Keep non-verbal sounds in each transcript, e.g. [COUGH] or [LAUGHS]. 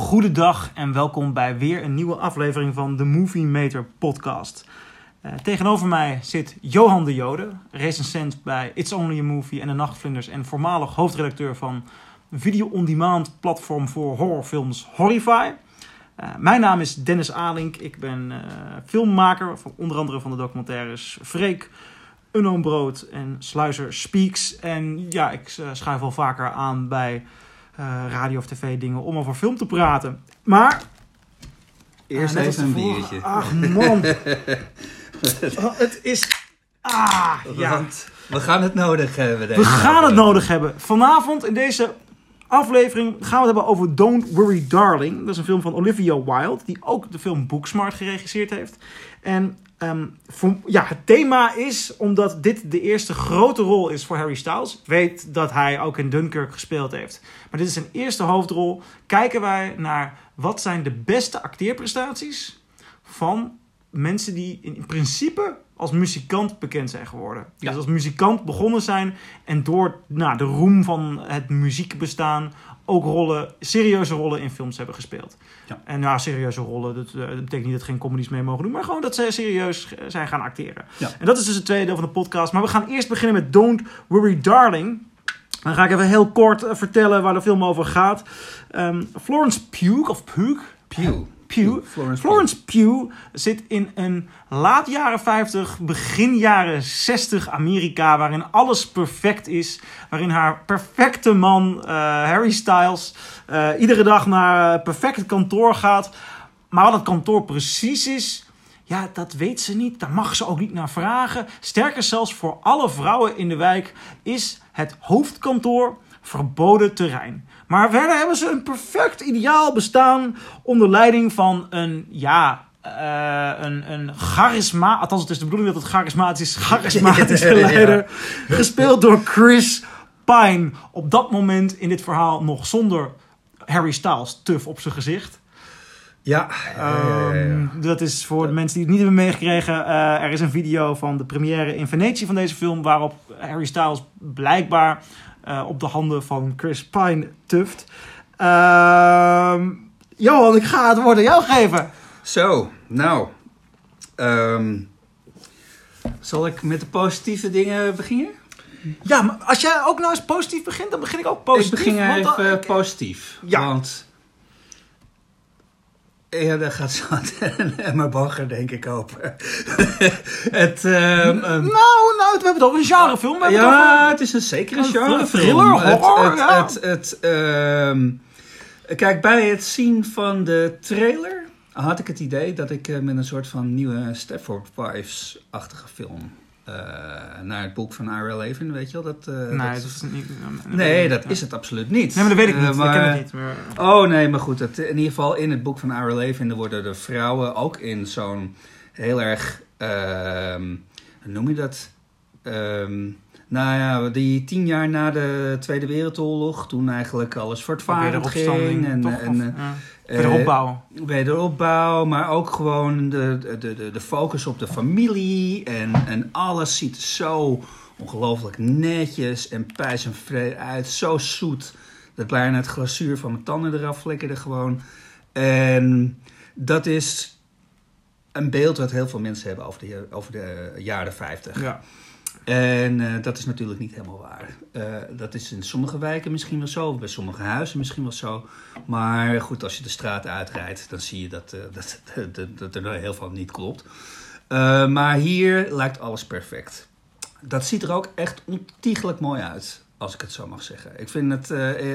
Goedendag en welkom bij weer een nieuwe aflevering van de Movie Meter podcast. Uh, tegenover mij zit Johan de Jode, recensent bij It's Only a Movie en de Nachtvlinders en voormalig hoofdredacteur van video-on-demand platform voor horrorfilms Horrify. Uh, mijn naam is Dennis Alink, ik ben uh, filmmaker, van, onder andere van de documentaires Freek, Unknown Brood en Sluizer Speaks. En ja, ik schuif wel vaker aan bij radio of tv dingen om over film te praten. Maar... Eerst uh, even een biertje. Ach man. [LAUGHS] oh, het is... Ah, ja. We gaan het nodig hebben. We gaan het nodig hebben. Vanavond in deze aflevering gaan we het hebben over Don't Worry Darling. Dat is een film van Olivia Wilde, die ook de film Booksmart geregisseerd heeft. En um, voor, ja, het thema is, omdat dit de eerste grote rol is voor Harry Styles. Ik weet dat hij ook in Dunkirk gespeeld heeft. Maar dit is zijn eerste hoofdrol. Kijken wij naar wat zijn de beste acteerprestaties van mensen die in principe als muzikant bekend zijn geworden. Ja. Dus als muzikant begonnen zijn en door nou, de roem van het muziekbestaan ook rollen, serieuze rollen in films hebben gespeeld. Ja. En ja, serieuze rollen, dat, dat, betekent niet dat geen comedies mee mogen doen, maar gewoon dat ze serieus zijn gaan acteren. Ja. En dat is dus het tweede deel van de podcast. Maar we gaan eerst beginnen met Don't Worry Darling. Dan ga ik even heel kort vertellen waar de film over gaat. Um, Florence Pugh, of Pugh? Pugh. Pugh. Florence, Florence Pugh zit in een laat jaren 50, begin jaren 60 Amerika, waarin alles perfect is. Waarin haar perfecte man uh, Harry Styles uh, iedere dag naar uh, perfect kantoor gaat. Maar wat het kantoor precies is, ja, dat weet ze niet. Daar mag ze ook niet naar vragen. Sterker zelfs voor alle vrouwen in de wijk is het hoofdkantoor verboden terrein. Maar verder hebben ze een perfect ideaal bestaan onder leiding van een, ja, uh, een, een charisma... Althans, het is de bedoeling dat het charismatisch is. Charismatische [LAUGHS] leider. Gespeeld door Chris Pine. Op dat moment in dit verhaal nog zonder Harry Styles tuf op zijn gezicht. Ja, um, dat is voor de mensen die het niet hebben meegekregen. Uh, er is een video van de première in Venetië van deze film... waarop Harry Styles blijkbaar op de handen van Chris Pine tuft. Uh, Johan, ik ga het woord aan jou geven. Zo, nou. Um, zal ik met de positieve dingen beginnen? Ja, maar als jij ook nou eens positief begint, dan begin ik ook positief. Ik begin even positief. Ja. Want... Ja, daar gaat zo mijn bagger denk ik open. [LAUGHS] het, um, um, nou, nou, we hebben het over een genrefilm. We ja, over... het is een zeker een genrefilm. Thriller, horror, het, ja. het, het, het um, Kijk, bij het zien van de trailer had ik het idee dat ik uh, met een soort van nieuwe Stafford Wives-achtige film uh, naar het boek van Ira Levin, weet je wel? Dat, uh, nee, dat, is niet, nee, dat is het absoluut niet. Nee, maar dat weet ik niet. maar, ik ken het niet. Maar... Oh nee, maar goed. Het, in ieder geval in het boek van Ira Levin worden de vrouwen ook in zo'n heel erg, hoe noem je dat? Um, nou ja, die tien jaar na de Tweede Wereldoorlog, toen eigenlijk alles voortvarend ging. En, toch, en, ja. Wederopbouw. Uh, wederopbouw, maar ook gewoon de, de, de, de focus op de familie. En, en alles ziet er zo ongelooflijk netjes en pijs en vrede uit. Zo zoet. Dat bijna het glazuur van mijn tanden eraf flikkerde gewoon. En dat is een beeld wat heel veel mensen hebben over de, over de jaren 50. Ja. En uh, dat is natuurlijk niet helemaal waar. Uh, dat is in sommige wijken misschien wel zo, bij sommige huizen misschien wel zo. Maar goed, als je de straat uitrijdt, dan zie je dat, uh, [LAUGHS] dat, er heel veel niet klopt. maar hier lijkt alles perfect. Dat ziet er ook echt ontiegelijk mooi uit, als ik het zo mag zeggen. Ik, vind het,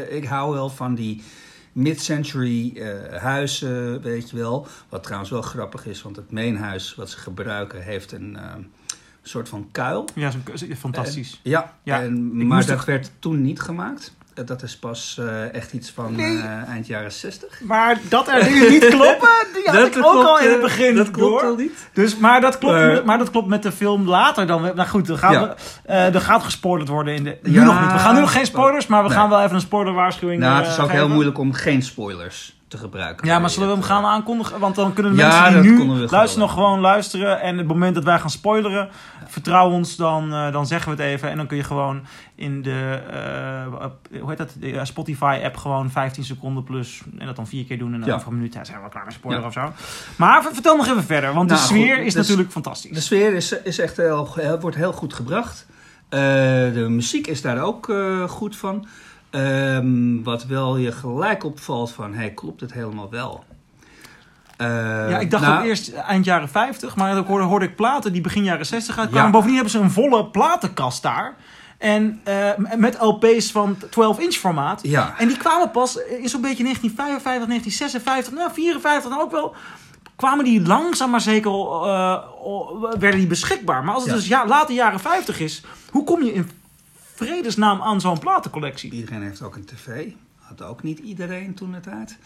ik hou wel van die mid-century huizen, weet je wel. Wat trouwens wel grappig is, want het mainhuis wat ze gebruiken heeft een een soort van kuil. Ja, fantastisch. Uh, ja, ja en, maar dat werd toen niet gemaakt. Dat is pas uh, echt iets van nee. uh, eind jaren 60. Maar dat er nu niet kloppen, die had [LAUGHS] dat ik ook klopt, al in het begin Dat klopt al niet. Dus, maar, dat klopt, maar dat klopt met de film later dan. Nou goed, er gaat, ja. er gaat gespoilerd worden in de... Nu ja, nog niet. We gaan nu nog geen spoilers, maar we nee. gaan wel even een spoilerwaarschuwing Nou, het is ook heel moeilijk om geen spoilers te gebruiken. Ja, maar zullen we hem gaan aankondigen? Want dan kunnen de Ja, mensen die nu luisteren nog gewoon luisteren. En het moment dat wij gaan spoileren, vertrouw ons, dan, eh, dan zeggen we het even. En dan kun je gewoon in de eh, hoe heet dat? De eh, Spotify-app gewoon 15 seconden plus. En dat dan vier keer doen. En dan Ja. over een minuut ja, zijn we klaar met spoiler Ja. of zo. Maar ver- vertel nog even verder, want de Nou, sfeer goed, is dus- natuurlijk fantastisch. De sfeer is, is echt heel, wordt heel goed gebracht. De muziek is daar ook goed van. Ehm, wat wel je gelijk opvalt van, hey, klopt het helemaal wel? Eh, ja, ik dacht nou, ook eerst eind jaren 50, maar dan hoorde, hoorde ik platen die begin jaren 60 uitkwamen. Ja. Bovendien hebben ze een volle platenkast daar. En eh, met LP's van 12-inch formaat. Ja, En die kwamen pas in zo'n beetje 1955, 1956, nou 54 dan ook wel. Kwamen die langzaam maar zeker, eh, werden die beschikbaar. Maar als het Ja. dus ja, late jaren 50 is, hoe kom je in vredesnaam aan zo'n platencollectie? iedereen heeft ook een tv. Had ook niet iedereen toen het uit.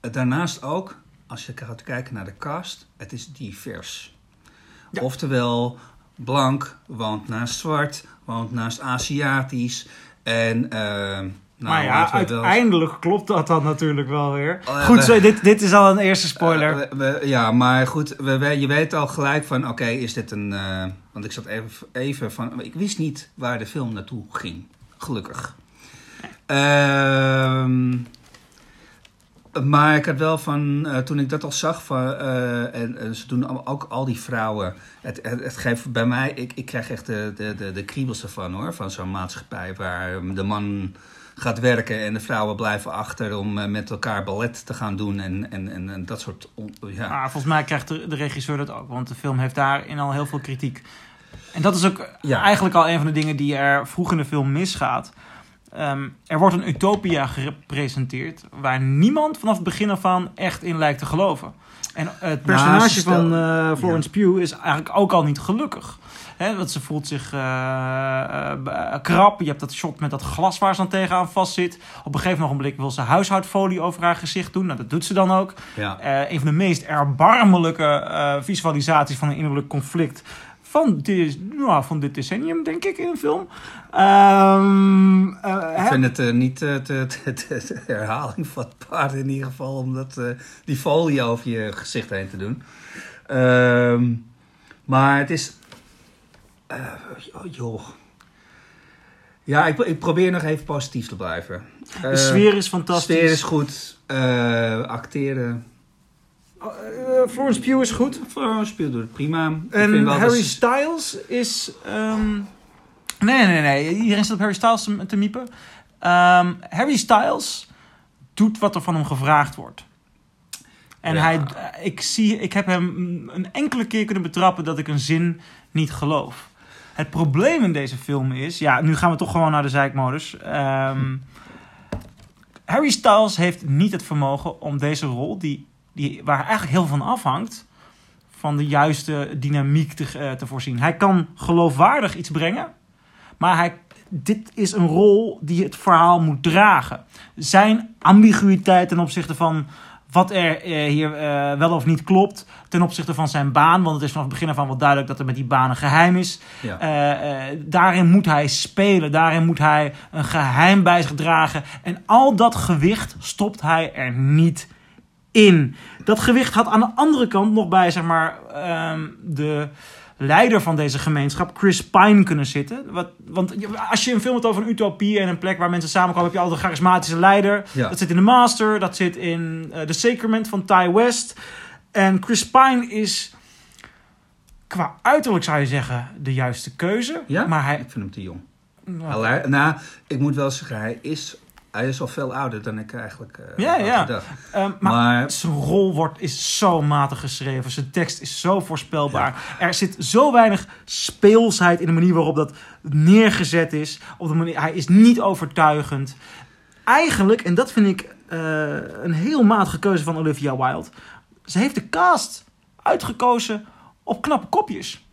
Eh, Daarnaast ook, als je gaat kijken naar de cast, het is divers. Ja. Oftewel, blank woont naast zwart, woont naast Aziatisch. En, eh, nou, maar ja, wel- uiteindelijk klopt dat dan natuurlijk wel weer. Oh, ja, Goed, we- zo, dit, dit is al een eerste spoiler. Eh, we- we- ja, maar goed, we, we- je weet al gelijk van, oké, is dit een... eh, want ik zat even, even van... Ik wist niet waar de film naartoe ging, gelukkig. Ehm, maar ik had wel van, eh, toen ik dat al zag, van, en, en ze doen ook al die vrouwen... Het, het, het geeft bij mij, ik, ik krijg echt de, de, de, de kriebels ervan hoor, van zo'n maatschappij waar de man gaat werken en de vrouwen blijven achter om eh, met elkaar ballet te gaan doen en, en, en, en dat soort... ja. Maar volgens mij krijgt de, de regisseur dat ook, want de film heeft daarin al heel veel kritiek. En dat is ook Ja. eigenlijk al een van de dingen die er vroeg in de film misgaat. Ehm, er wordt een utopia gepresenteerd waar niemand vanaf het begin af aan echt in lijkt te geloven. En het personage van eh, Florence Pugh is eigenlijk ook al niet gelukkig. Hè, want ze voelt zich b- krap. Je hebt dat shot met dat glas waar ze dan tegenaan vastzit. Op een gegeven ogenblik wil ze huishoudfolie over haar gezicht doen. Nou, dat doet ze dan ook. ja. Een van de meest erbarmelijke visualisaties van een innerlijk conflict van dit, nou, van dit decennium, denk ik, in een film. Ehm, eh, Ik vind het eh, niet eh, te, te, te- te herhaling vatbaar in ieder geval om dat, eh, die folie over je gezicht heen te doen. Ehm, maar het is... eh, oh, joh. Ja, ik, ik probeer nog even positief te blijven. de sfeer is fantastisch. sfeer is goed. eh, acteren. Eh, Florence Pugh is goed. Florence Pugh doet het prima. En dat Harry ze- Styles is... ehm, Nee, nee, nee. Iedereen zit op Harry Styles te, te miepen. Ehm, Harry Styles doet wat er van hem gevraagd wordt. En Ja. hij, ik, zie, ik heb hem een enkele keer kunnen betrappen dat ik een zin niet geloof. Het probleem in deze film is... Ja, nu gaan we toch gewoon naar de zeikmodus. Ehm, Harry Styles heeft niet het vermogen om deze rol... Die, die, waar eigenlijk heel veel van afhangt... van de juiste dynamiek te, eh, te voorzien. Hij kan geloofwaardig iets brengen... maar hij, dit is een rol die het verhaal moet dragen. Zijn ambiguïteit ten opzichte van wat er eh, hier eh, wel of niet klopt... ten opzichte van zijn baan... want het is vanaf het begin af aan wel duidelijk... dat er met die baan een geheim is... Ja. Eh, eh, daarin moet hij spelen, daarin moet hij een geheim bij zich dragen. En al dat gewicht stopt hij er niet in. Dat gewicht had aan de andere kant nog bij, zeg maar, ehm, de leider van deze gemeenschap, Chris Pine, kunnen zitten. Wat, want als je een film hebt over een utopie en een plek waar mensen samenkomen, heb je altijd een charismatische leider. Ja. Dat zit in The Master, dat zit in eh, The Sacrament van Ty West. En Chris Pine is qua uiterlijk zou je zeggen de juiste keuze. Ja? Maar hij... Ik vind hem te jong. Nou, nou, ik moet wel zeggen, hij is, hij is al veel ouder dan ik eigenlijk eh, Ja, ja. ehm, maar, Maar, zijn rol wordt, is zo matig geschreven. Zijn tekst is zo voorspelbaar. Er zit zo weinig speelsheid in de manier waarop dat neergezet is. Op de manier, hij is niet overtuigend. Eigenlijk, en dat vind ik eh, een heel matige keuze van Olivia Wilde. Ze heeft de cast uitgekozen op knappe kopjes.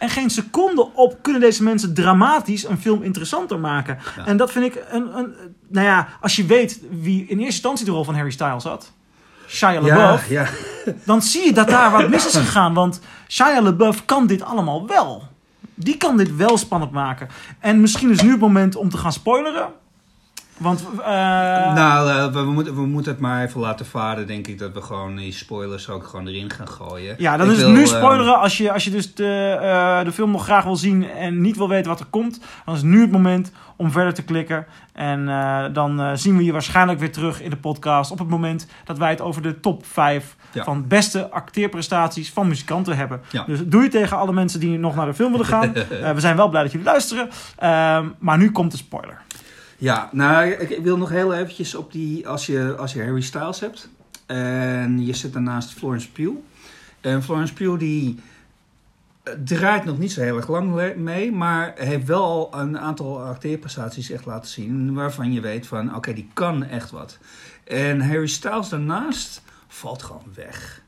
En geen seconde op kunnen deze mensen dramatisch een film interessanter maken. Ja. En dat vind ik een, een. Nou ja, als je weet wie in eerste instantie de rol van Harry Styles had. Shia ja, LaBeouf. ja, Dan zie je dat daar wat mis is [LAUGHS] gegaan. Want Shia LaBeouf kan dit allemaal wel. Die kan dit wel spannend maken. En misschien is nu het moment om te gaan spoileren. Want, eh, nou, eh, we, we moeten, we moeten het maar even laten varen, denk ik. Dat we gewoon die spoilers ook gewoon erin gaan gooien. ja, dan Ik is het nu ehm, spoileren. Als je, als je dus de, eh, de film nog graag wil zien en niet wil weten wat er komt, dan is nu het moment om verder te klikken. En eh, dan eh, zien we je waarschijnlijk weer terug in de podcast op het moment dat wij het over de top 5 Ja. van beste acteerprestaties van muzikanten hebben. Ja. Dus doe je tegen alle mensen die nog naar de film willen gaan. [LAUGHS] Eh, we zijn wel blij dat jullie luisteren. Ehm, maar nu komt de spoiler. Ja, nou, ik, wil nog heel eventjes op die... Als je, als je Harry Styles hebt en je zit daarnaast Florence Pugh. En Florence Pugh die eh, draait nog niet zo heel erg lang mee... maar heeft wel al een aantal acteerprestaties echt laten zien... waarvan je weet van, oké, die kan echt wat. En Harry Styles daarnaast valt gewoon weg.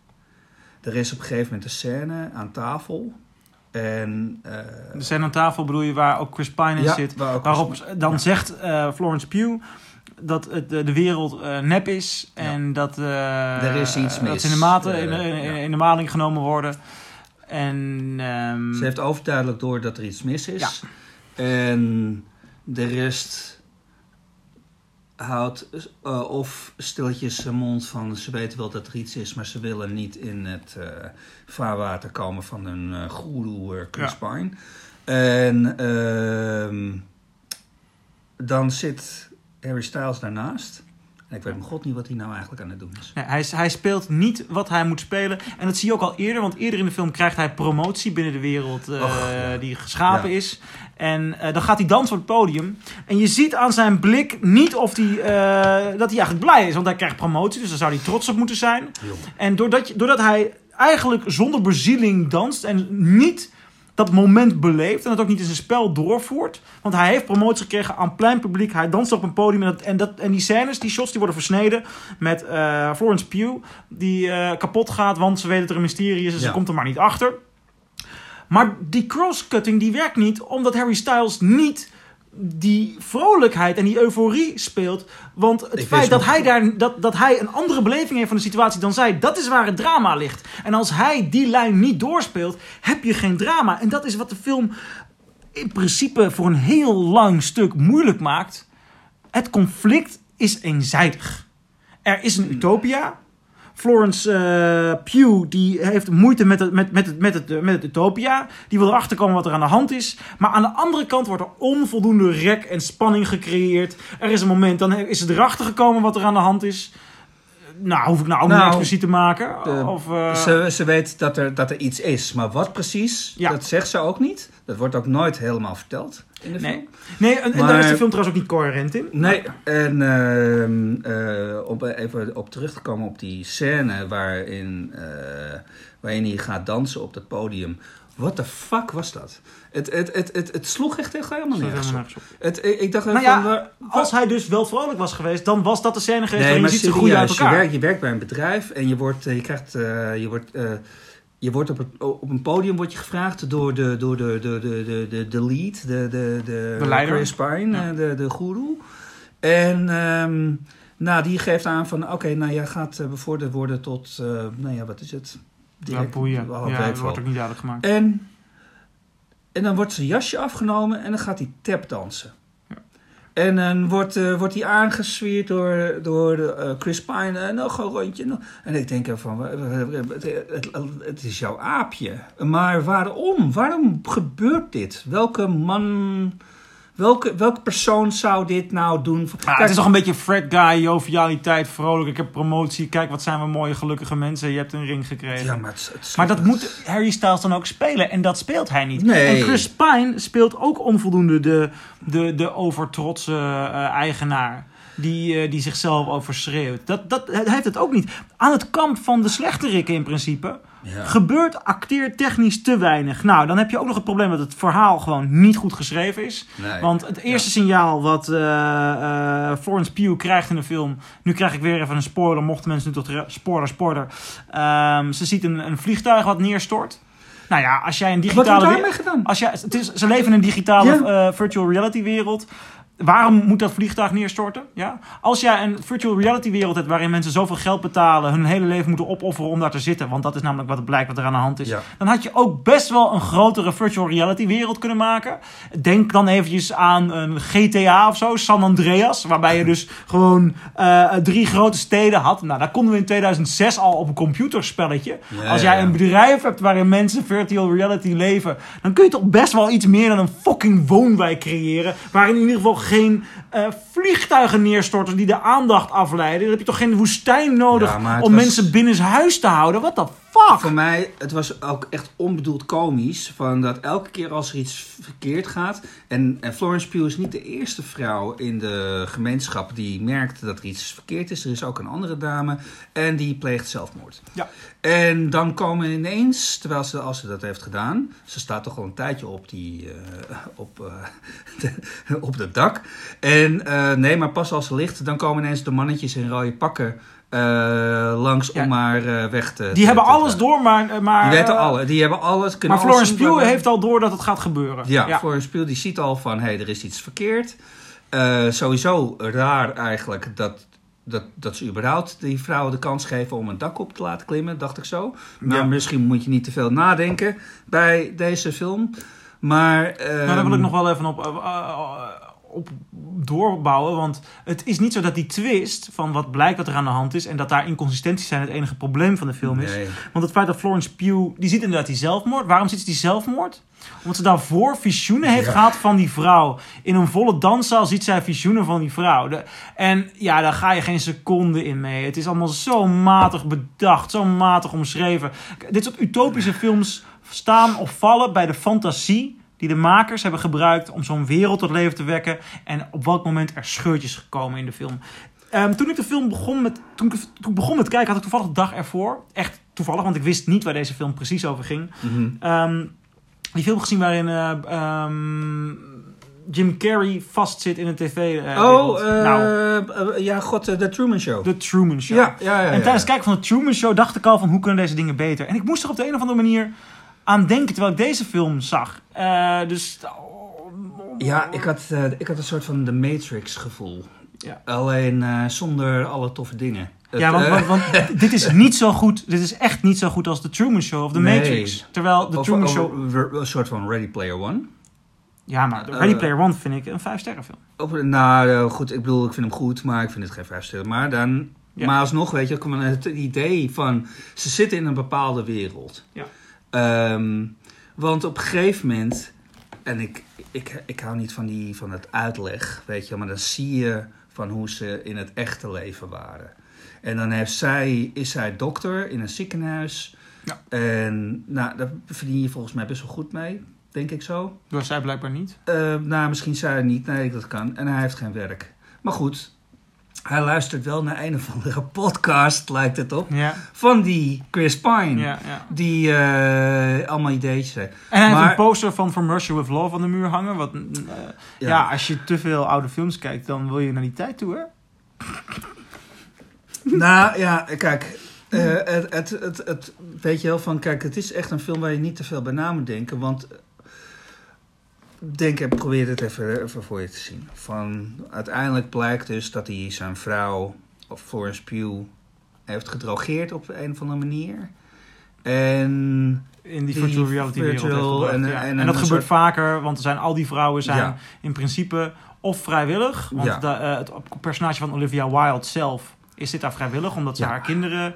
Er is op een gegeven moment een scène aan tafel... En, eh, De scène aan tafel bedoel je waar ook Chris Pine in ja, zit. waar Waarop dan Ja. zegt eh, Florence Pugh dat het, de, de wereld eh, nep is. En dat, eh, Er is iets dat mis. ze in de, Eh, in, in, ja. in de maling genomen worden. En ehm, Ze heeft overduidelijk door dat er iets mis is. En de rest houdt eh, of stilletjes zijn mond van ze weten wel dat er iets is, maar ze willen niet in het eh, vaarwater komen van een uh, goeroe uh, Pine. En ehm, dan zit Harry Styles daarnaast. En ik weet mijn god niet wat hij nou eigenlijk aan het doen is. Hij, hij speelt niet wat hij moet spelen. En dat zie je ook al eerder. Want eerder in de film krijgt hij promotie binnen de wereld eh, Och, ja. die geschapen Ja. is. En eh, dan gaat hij dansen op het podium. En je ziet aan zijn blik niet of hij, eh, dat hij eigenlijk blij is. Want hij krijgt promotie, dus daar zou hij trots op moeten zijn. En doordat, doordat hij eigenlijk zonder bezieling danst en niet dat moment beleeft en dat ook niet in zijn spel doorvoert. Want hij heeft promotie gekregen aan plein publiek. Hij danst op een podium en, dat, en, dat, en die scènes, die shots, die worden versneden met eh, Florence Pugh. Die eh, kapot gaat, want ze weet dat er een mysterie is en ze komt er maar niet achter. Maar die crosscutting die werkt niet omdat Harry Styles niet die vrolijkheid en die euforie speelt. Want het Ik feit dat nog- hij, daar, dat, dat hij een andere beleving heeft van de situatie dan zij, dat is waar het drama ligt. En als hij die lijn niet doorspeelt, heb je geen drama. En dat is wat de film in principe voor een heel lang stuk moeilijk maakt. Het conflict is eenzijdig. Er is een utopia. Florence eh, Pugh die heeft moeite met het, met, met, met, het, met het utopia. Die wil erachter komen wat er aan de hand is. Maar aan de andere kant wordt er onvoldoende rek en spanning gecreëerd. Er is een moment, dan is het erachter gekomen wat er aan de hand is. Nou, hoef ik nou ook niet Nou, expliciet te maken? de- of, eh, Ze, ze weet dat er, dat er iets is, maar wat precies, Ja. dat zegt ze ook niet. Dat wordt ook nooit helemaal verteld in de Nee. film. Nee, en, daar is de film trouwens ook niet coherent in. Nee, en om even op terug te komen op die scène waarin, eh, waarin hij gaat dansen op dat podium. What the fuck was dat? Het, het, het, het, het sloeg echt echt helemaal nergens op. nergens op. Het, ik ik dacht Nou ja, van, waar- Als hij dus wel vrolijk was geweest, dan was dat de scène geweest Nee, maar je ziet uit serieus, je elkaar. werkt, je werkt bij een bedrijf en je wordt, eh, je krijgt, eh, je wordt, eh, je wordt op, het, op een podium wordt je gevraagd door de, door de, de, de, de, de, de lead, de, de, de, De leider. Chris Pine, Ja. de, de guru. En ehm, nou, die geeft aan van, oké, nou, jij gaat bevorderd worden tot, eh, nou ja, wat is het? Ja, boeien. Oh, ja, dat wordt ook niet duidelijk gemaakt. En, en dan wordt zijn jasje afgenomen en dan gaat hij tapdansen. En dan wordt, eh, wordt hij aangesweerd door, door de, eh, Chris Pine. En nog een rondje. nog- En ik denk van, wa- wa- wa- het, het, het is jouw aapje. Maar waarom? Waarom gebeurt dit? Welke man, welke, welke persoon zou dit nou doen? Maar Kijk, het is toch een beetje frat guy, jovialiteit, vrolijk. Ik heb promotie. Kijk, wat zijn we mooie, gelukkige mensen. Je hebt een ring gekregen. Ja, maar, het, het- Maar dat moet Harry Styles dan ook spelen. En dat speelt hij niet. Nee. En Chris Pine speelt ook onvoldoende de, de, de overtrotse eh, eigenaar. Die, eh, die zichzelf overschreeuwt. Dat, dat, hij heeft het ook niet. Aan het kamp van de slechterikken in principe... Ja. gebeurt acteertechnisch te weinig. Nou, dan heb je ook nog het probleem dat het verhaal gewoon niet goed geschreven is. Nee. Want het eerste signaal wat eh, eh, Florence Pugh krijgt in de film... Nu krijg ik weer even een spoiler, mochten mensen nu tot spoiler, spoiler. Ehm, ze ziet een, een vliegtuig wat neerstort. Nou ja, als jij een Wat digitale... we- daarmee gedaan? Als jij, het is, ze leven in een digitale Ja. eh, virtual reality wereld. Waarom moet dat vliegtuig neerstorten? Ja? Als jij een virtual reality wereld hebt waarin mensen zoveel geld betalen, hun hele leven moeten opofferen om daar te zitten, want dat is namelijk wat het blijkt wat er aan de hand is, Ja. dan had je ook best wel een grotere virtual reality wereld kunnen maken. Denk dan eventjes aan een GTA of zo, San Andreas, waarbij je dus gewoon eh, drie grote steden had. Nou, daar konden we in 2006 al op een computerspelletje. Ja, Als jij een bedrijf hebt waarin mensen virtual reality leven, dan kun je toch best wel iets meer dan een fucking woonwijk creëren. Waarin in ieder geval geen eh, vliegtuigen neerstorten die de aandacht afleiden. Dan heb je toch geen woestijn nodig Ja, om was- mensen binnen huis te houden. What the fuck? Voor mij, het was ook echt onbedoeld komisch. Van dat elke keer als er iets verkeerd gaat. En, en Florence Pugh is niet de eerste vrouw in de gemeenschap die merkt dat er iets verkeerd is. Er is ook een andere dame. En die pleegt zelfmoord. Ja. En dan komen ineens, terwijl ze, als ze dat heeft gedaan. Ze staat toch al een tijdje op, die, eh, op, eh, [LAUGHS] de, op het dak. En eh, nee, maar pas als ze ligt, dan komen ineens de mannetjes in rode pakken. langs Ja. om haar weg te Die te- hebben te alles door, maar... maar Die weten alle, die hebben alles. kunnen Maar alles Florence Pugh heeft al door dat het gaat gebeuren. Ja, Florence Pugh die ziet al van, hé, hey, er is iets verkeerd. Sowieso raar eigenlijk dat, dat, dat ze überhaupt die vrouwen de kans geven om een dak op te laten klimmen, dacht ik zo. Maar Ja. misschien moet je niet te veel nadenken bij deze film. Maar... Nou, daar wil ik ehm, nog wel even op, eh, eh, op doorbouwen. Want het is niet zo dat die twist van wat blijkt dat er aan de hand is... en dat daar inconsistenties zijn het enige probleem van de film is. Nee. Want het feit dat Florence Pugh... die ziet inderdaad die zelfmoord. Waarom ziet ze die zelfmoord? Omdat ze daarvoor visioenen heeft Ja. gehad van die vrouw. In een volle danszaal ziet zij visioenen van die vrouw. De- en ja, daar ga je geen seconde in mee. Het is allemaal zo matig bedacht, zo matig omschreven. Dit soort utopische films staan of vallen bij de fantasie die de makers hebben gebruikt om zo'n wereld tot leven te wekken. En op welk moment er scheurtjes gekomen in de film. Ehm, toen ik de film begon met, toen ik, toen ik begon met kijken, had ik toevallig de dag ervoor, echt toevallig, want ik wist niet waar deze film precies over ging. Mhm. Ehm, die film gezien waarin eh, ehm, Jim Carrey vastzit in een tv. eh. Oh, eh, nou, ja, god, The Truman Show. The Truman Show. ja, ja, ja. En tijdens het kijken van de Truman Show dacht ik al van hoe kunnen deze dingen beter. En ik moest er op de een of andere manier aan denken terwijl ik deze film zag. Eh, dus... Ja, ik had, eh, ik had een soort van The Matrix gevoel. Ja. Alleen eh, zonder alle toffe dingen. Ja, want, want, want [LAUGHS] dit is niet zo goed. Dit is echt niet zo goed als The Truman Show of The Nee. Matrix. Terwijl The Of- Truman of- Show... Een soort van Ready Player One. Ja, maar Ready Player One vind ik een vijf sterren film. Nou, goed, ik bedoel, ik vind hem goed, maar ik vind het geen vijf sterren. Maar dan, Ja. maar alsnog, weet je, het idee van, ze zitten in een bepaalde wereld. Ja. Ehm, want op een gegeven moment, en ik, ik, ik hou niet van, die, van het uitleg, weet je, maar dan zie je van hoe ze in het echte leven waren. En dan heeft zij, is zij dokter in een ziekenhuis. Ja. En nou, daar verdien je volgens mij best wel goed mee, denk ik zo. Door zij blijkbaar niet. Eh, nou, misschien zei hij niet. Nee, dat kan. En hij heeft geen werk. Maar goed, hij luistert wel naar een of andere podcast, lijkt het op. Ja, Van die Chris Pine. ja, ja. Die eh, allemaal ideetjes heeft. En hij heeft een poster van From Russia With Love aan de muur hangen. Wat, eh, ja. Als je te veel oude films kijkt, dan wil je naar die tijd toe, hè? nou ja, kijk. eh, het, het, het, het, weet je wel van, kijk, het is echt een film waar je niet te veel bij na moet denken. Want denk, en probeer het even, even voor je te zien. Van, uiteindelijk blijkt dus dat hij zijn vrouw, of Florence Pugh, heeft gedrogeerd op een of andere manier. En In die Die virtual reality wereld. heeft en- ja. en en, dat gebeurt soort- vaker, want er zijn al die vrouwen zijn Ja. in principe of vrijwillig. Want Ja. de, eh, het personage van Olivia Wilde zelf is dit daar vrijwillig, omdat ze haar kinderen...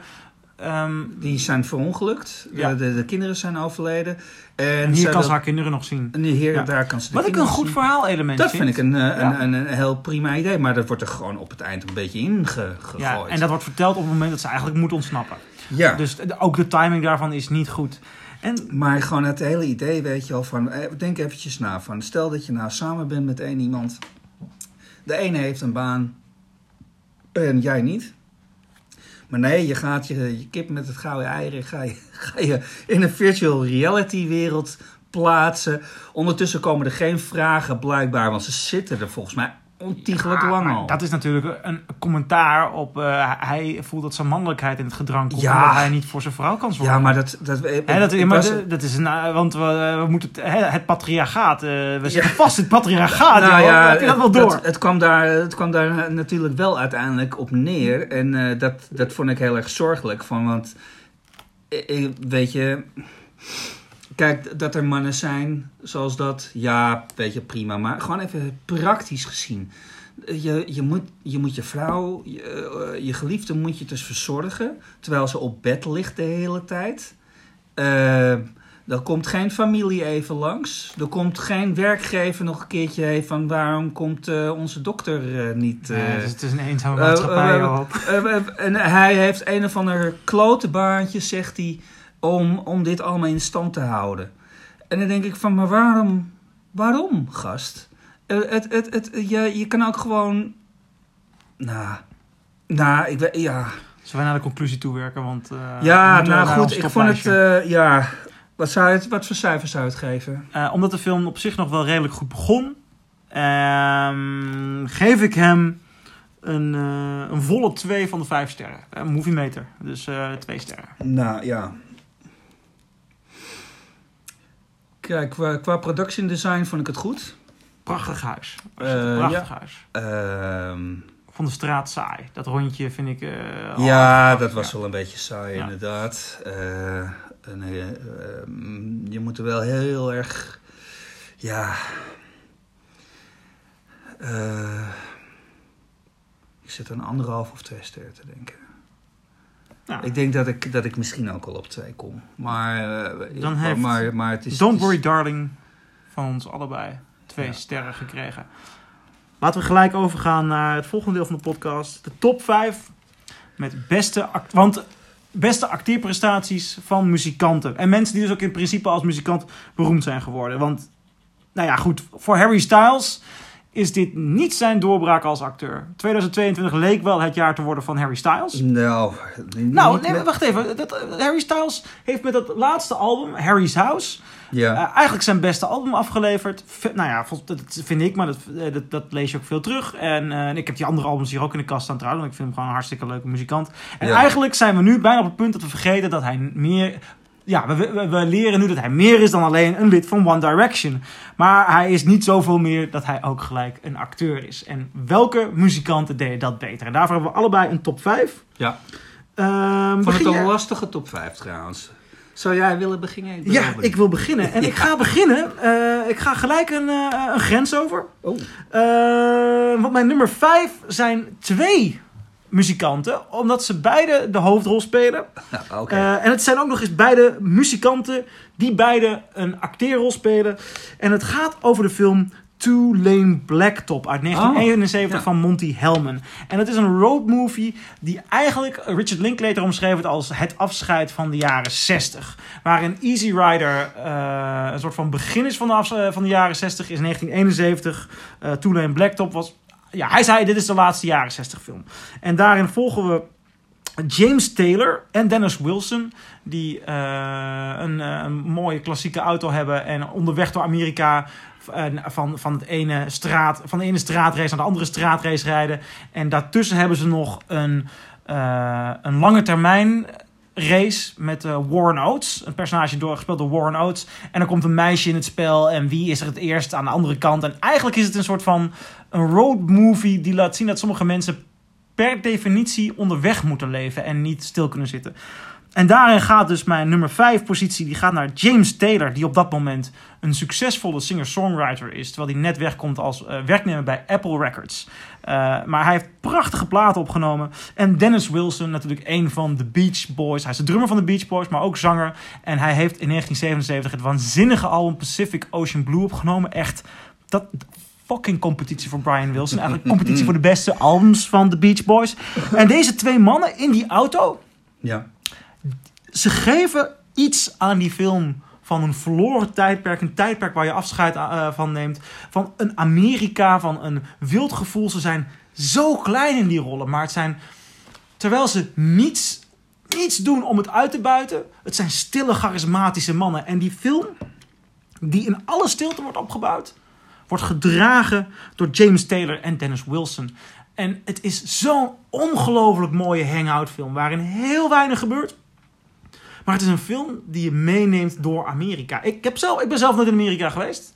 ehm, die zijn verongelukt. Ja. De, de, de kinderen zijn overleden. En, en hier kan ze haar kinderen nog zien. en hier, Ja. daar kan ze Wat ik een goed verhaalelement Dat vind. vind ik een, eh, Ja. een, een, een heel prima idee. Maar dat wordt er gewoon op het eind een beetje ingegooid. Ja, en dat wordt verteld op het moment dat ze eigenlijk moet ontsnappen. ja. Dus ook de timing daarvan is niet goed. En Maar gewoon het hele idee, weet je wel, van... eh, Denk eventjes na. Van, stel dat je nou samen bent met één iemand. De ene heeft een baan en jij niet. Nee, je gaat je, je kip met het gouden eieren... Ga je, [LAUGHS] ga je in een virtual reality wereld plaatsen. Ondertussen komen er geen vragen blijkbaar... want ze zitten er volgens mij ontiegelijk Ja, lang al. Dat is natuurlijk een commentaar op... eh, hij voelt dat zijn mannelijkheid in het gedrang komt... Ja. omdat hij niet voor zijn vrouw kan zorgen. Ja, maar dat... dat, Hè, dat, ik maar was- de- dat is een, eh, want we, we moeten het, het patriarchaat, eh, we zitten vast in het patriarchaat. nou joh. ja, heb je dat wel door? Het, het, kwam daar, het kwam daar natuurlijk wel uiteindelijk op neer. En eh, dat, dat vond ik heel erg zorgelijk. Van, want, eh, eh, weet je... Kijk, dat er mannen zijn zoals dat, ja, weet je, prima. Maar gewoon even praktisch gezien. Je, je, moet, je moet je vrouw, je, eh, je geliefde moet je dus verzorgen. Terwijl ze op bed ligt de hele tijd. Eh, er komt geen familie even langs. Er komt geen werkgever nog een keertje even van waarom komt eh, onze dokter niet. Nee, eh, het, is, een eenzame maatschappij, eh, en hij heeft een of ander klote baantje, zegt hij, om, om dit allemaal in stand te houden. En dan denk ik van, maar waarom, waarom, gast? Eh, het, het, het, je, je kan ook gewoon, nou, nou, ik weet, ja. Zullen wij naar de conclusie toe werken? Want, eh, ja, nou goed, ik vond het, eh, ja, wat, zou het, wat voor cijfers zou je het geven? Omdat de film op zich nog wel redelijk goed begon, ehm, geef ik hem een, een volle 2 van de 5 sterren. Een movie meter, dus eh 2 sterren. Nou, ja. Kijk, qua, qua production design vond ik het goed. Prachtig huis. Eh, Prachtig huis. Ehm Ik vond de straat saai. Dat rondje vind ik... eh, Ja, dat was wel een beetje saai, Ja. inderdaad. Eh, en, eh, ehm, je moet er wel heel erg. Ja. Eh, ik zit aan anderhalf of twee sterren te denken. Ja. Ik denk dat ik, dat ik misschien ook al op twee kom. Maar, eh, Dan maar- heeft maar, maar het is. Don't het is- Worry Darling van ons allebei twee Ja. sterren gekregen. Laten we gelijk overgaan naar het volgende deel van de podcast. De top 5 met beste, act want beste acteerprestaties van muzikanten. En mensen die dus ook in principe als muzikant beroemd zijn geworden. Want, nou ja, goed, voor Harry Styles is dit niet zijn doorbraak als acteur. 2022 leek wel het jaar te worden van Harry Styles. Nou, Nou, nee, wacht even. Dat, Harry Styles heeft met dat laatste album, Harry's House, Ja. eh, eigenlijk zijn beste album afgeleverd. V- nou ja, dat vind ik, maar dat, eh, dat, dat lees je ook veel terug. En eh, ik heb die andere albums hier ook in de kast staan trouwens. want Ik vind hem gewoon een hartstikke leuke muzikant. En Ja. eigenlijk zijn we nu bijna op het punt dat we vergeten dat hij meer... Ja, we, we, we leren nu dat hij meer is dan alleen een lid van One Direction. Maar hij is niet zoveel meer dat hij ook gelijk een acteur is. En welke muzikanten deden dat beter? En daarvoor hebben we allebei een top 5. ja. Ehm Vond het jij- een lastige top 5 trouwans. Zou jij willen beginnen? ben Ja, ik wil beginnen. En [LAUGHS] ik ga beginnen. eh, ik ga gelijk een, eh, een grens over. Oh. Eh, want mijn nummer 5 zijn twee muzikanten. Omdat ze beide de hoofdrol spelen. [LAUGHS] Eh, en het zijn ook nog eens beide muzikanten die beide een acteerrol spelen. En het gaat over de film Two Lane Blacktop uit 1971 ja. van Monty Hellman. En het is een roadmovie die eigenlijk Richard Linklater omschreef het als het afscheid van de jaren 60. Waarin Easy Rider eh, een soort van begin is van de, eh, van de jaren 60 is 1971. Eh Two Lane Blacktop was... Ja, hij zei dit is de laatste jaren 60 film. En daarin volgen we James Taylor en Dennis Wilson, die eh, een, eh, een mooie klassieke auto hebben en onderweg door Amerika eh, van, van, het ene straat, van de ene straatrace naar de andere straatrace rijden. En daartussen hebben ze nog een, een lange termijn race met eh, Warren Oates. Een personage door, gespeeld door Warren Oates. En er komt een meisje in het spel. En wie is er het eerst aan de andere kant? En eigenlijk is het een soort van een road movie die laat zien dat sommige mensen per definitie onderweg moeten leven en niet stil kunnen zitten. En daarin gaat dus mijn nummer 5 positie, die gaat naar James Taylor, die op dat moment een succesvolle singer-songwriter is, terwijl hij net wegkomt als eh, werknemer bij Apple Records. Eh, maar hij heeft prachtige platen opgenomen. En Dennis Wilson, natuurlijk een van de Beach Boys. Hij is de drummer van de Beach Boys, maar ook zanger. En hij heeft in 1977 het waanzinnige album Pacific Ocean Blue opgenomen. Echt, dat fucking competitie voor Brian Wilson. Eigenlijk [LAUGHS] competitie voor de beste albums van de Beach Boys. En deze twee mannen in die auto, Ja. ze geven iets aan die film van een verloren tijdperk. Een tijdperk waar je afscheid eh, van neemt. Van een Amerika, van een wild gevoel. Ze zijn zo klein in die rollen. Maar het zijn, terwijl ze niets, niets doen om het uit te buiten. Het zijn stille, charismatische mannen. En die film, die in alle stilte wordt opgebouwd. wordt gedragen door James Taylor en Dennis Wilson. En het is zo'n ongelooflijk mooie hangout film waarin heel weinig gebeurt. Maar het is een film die je meeneemt door Amerika. Ik, heb zelf, ik ben zelf nooit in Amerika geweest.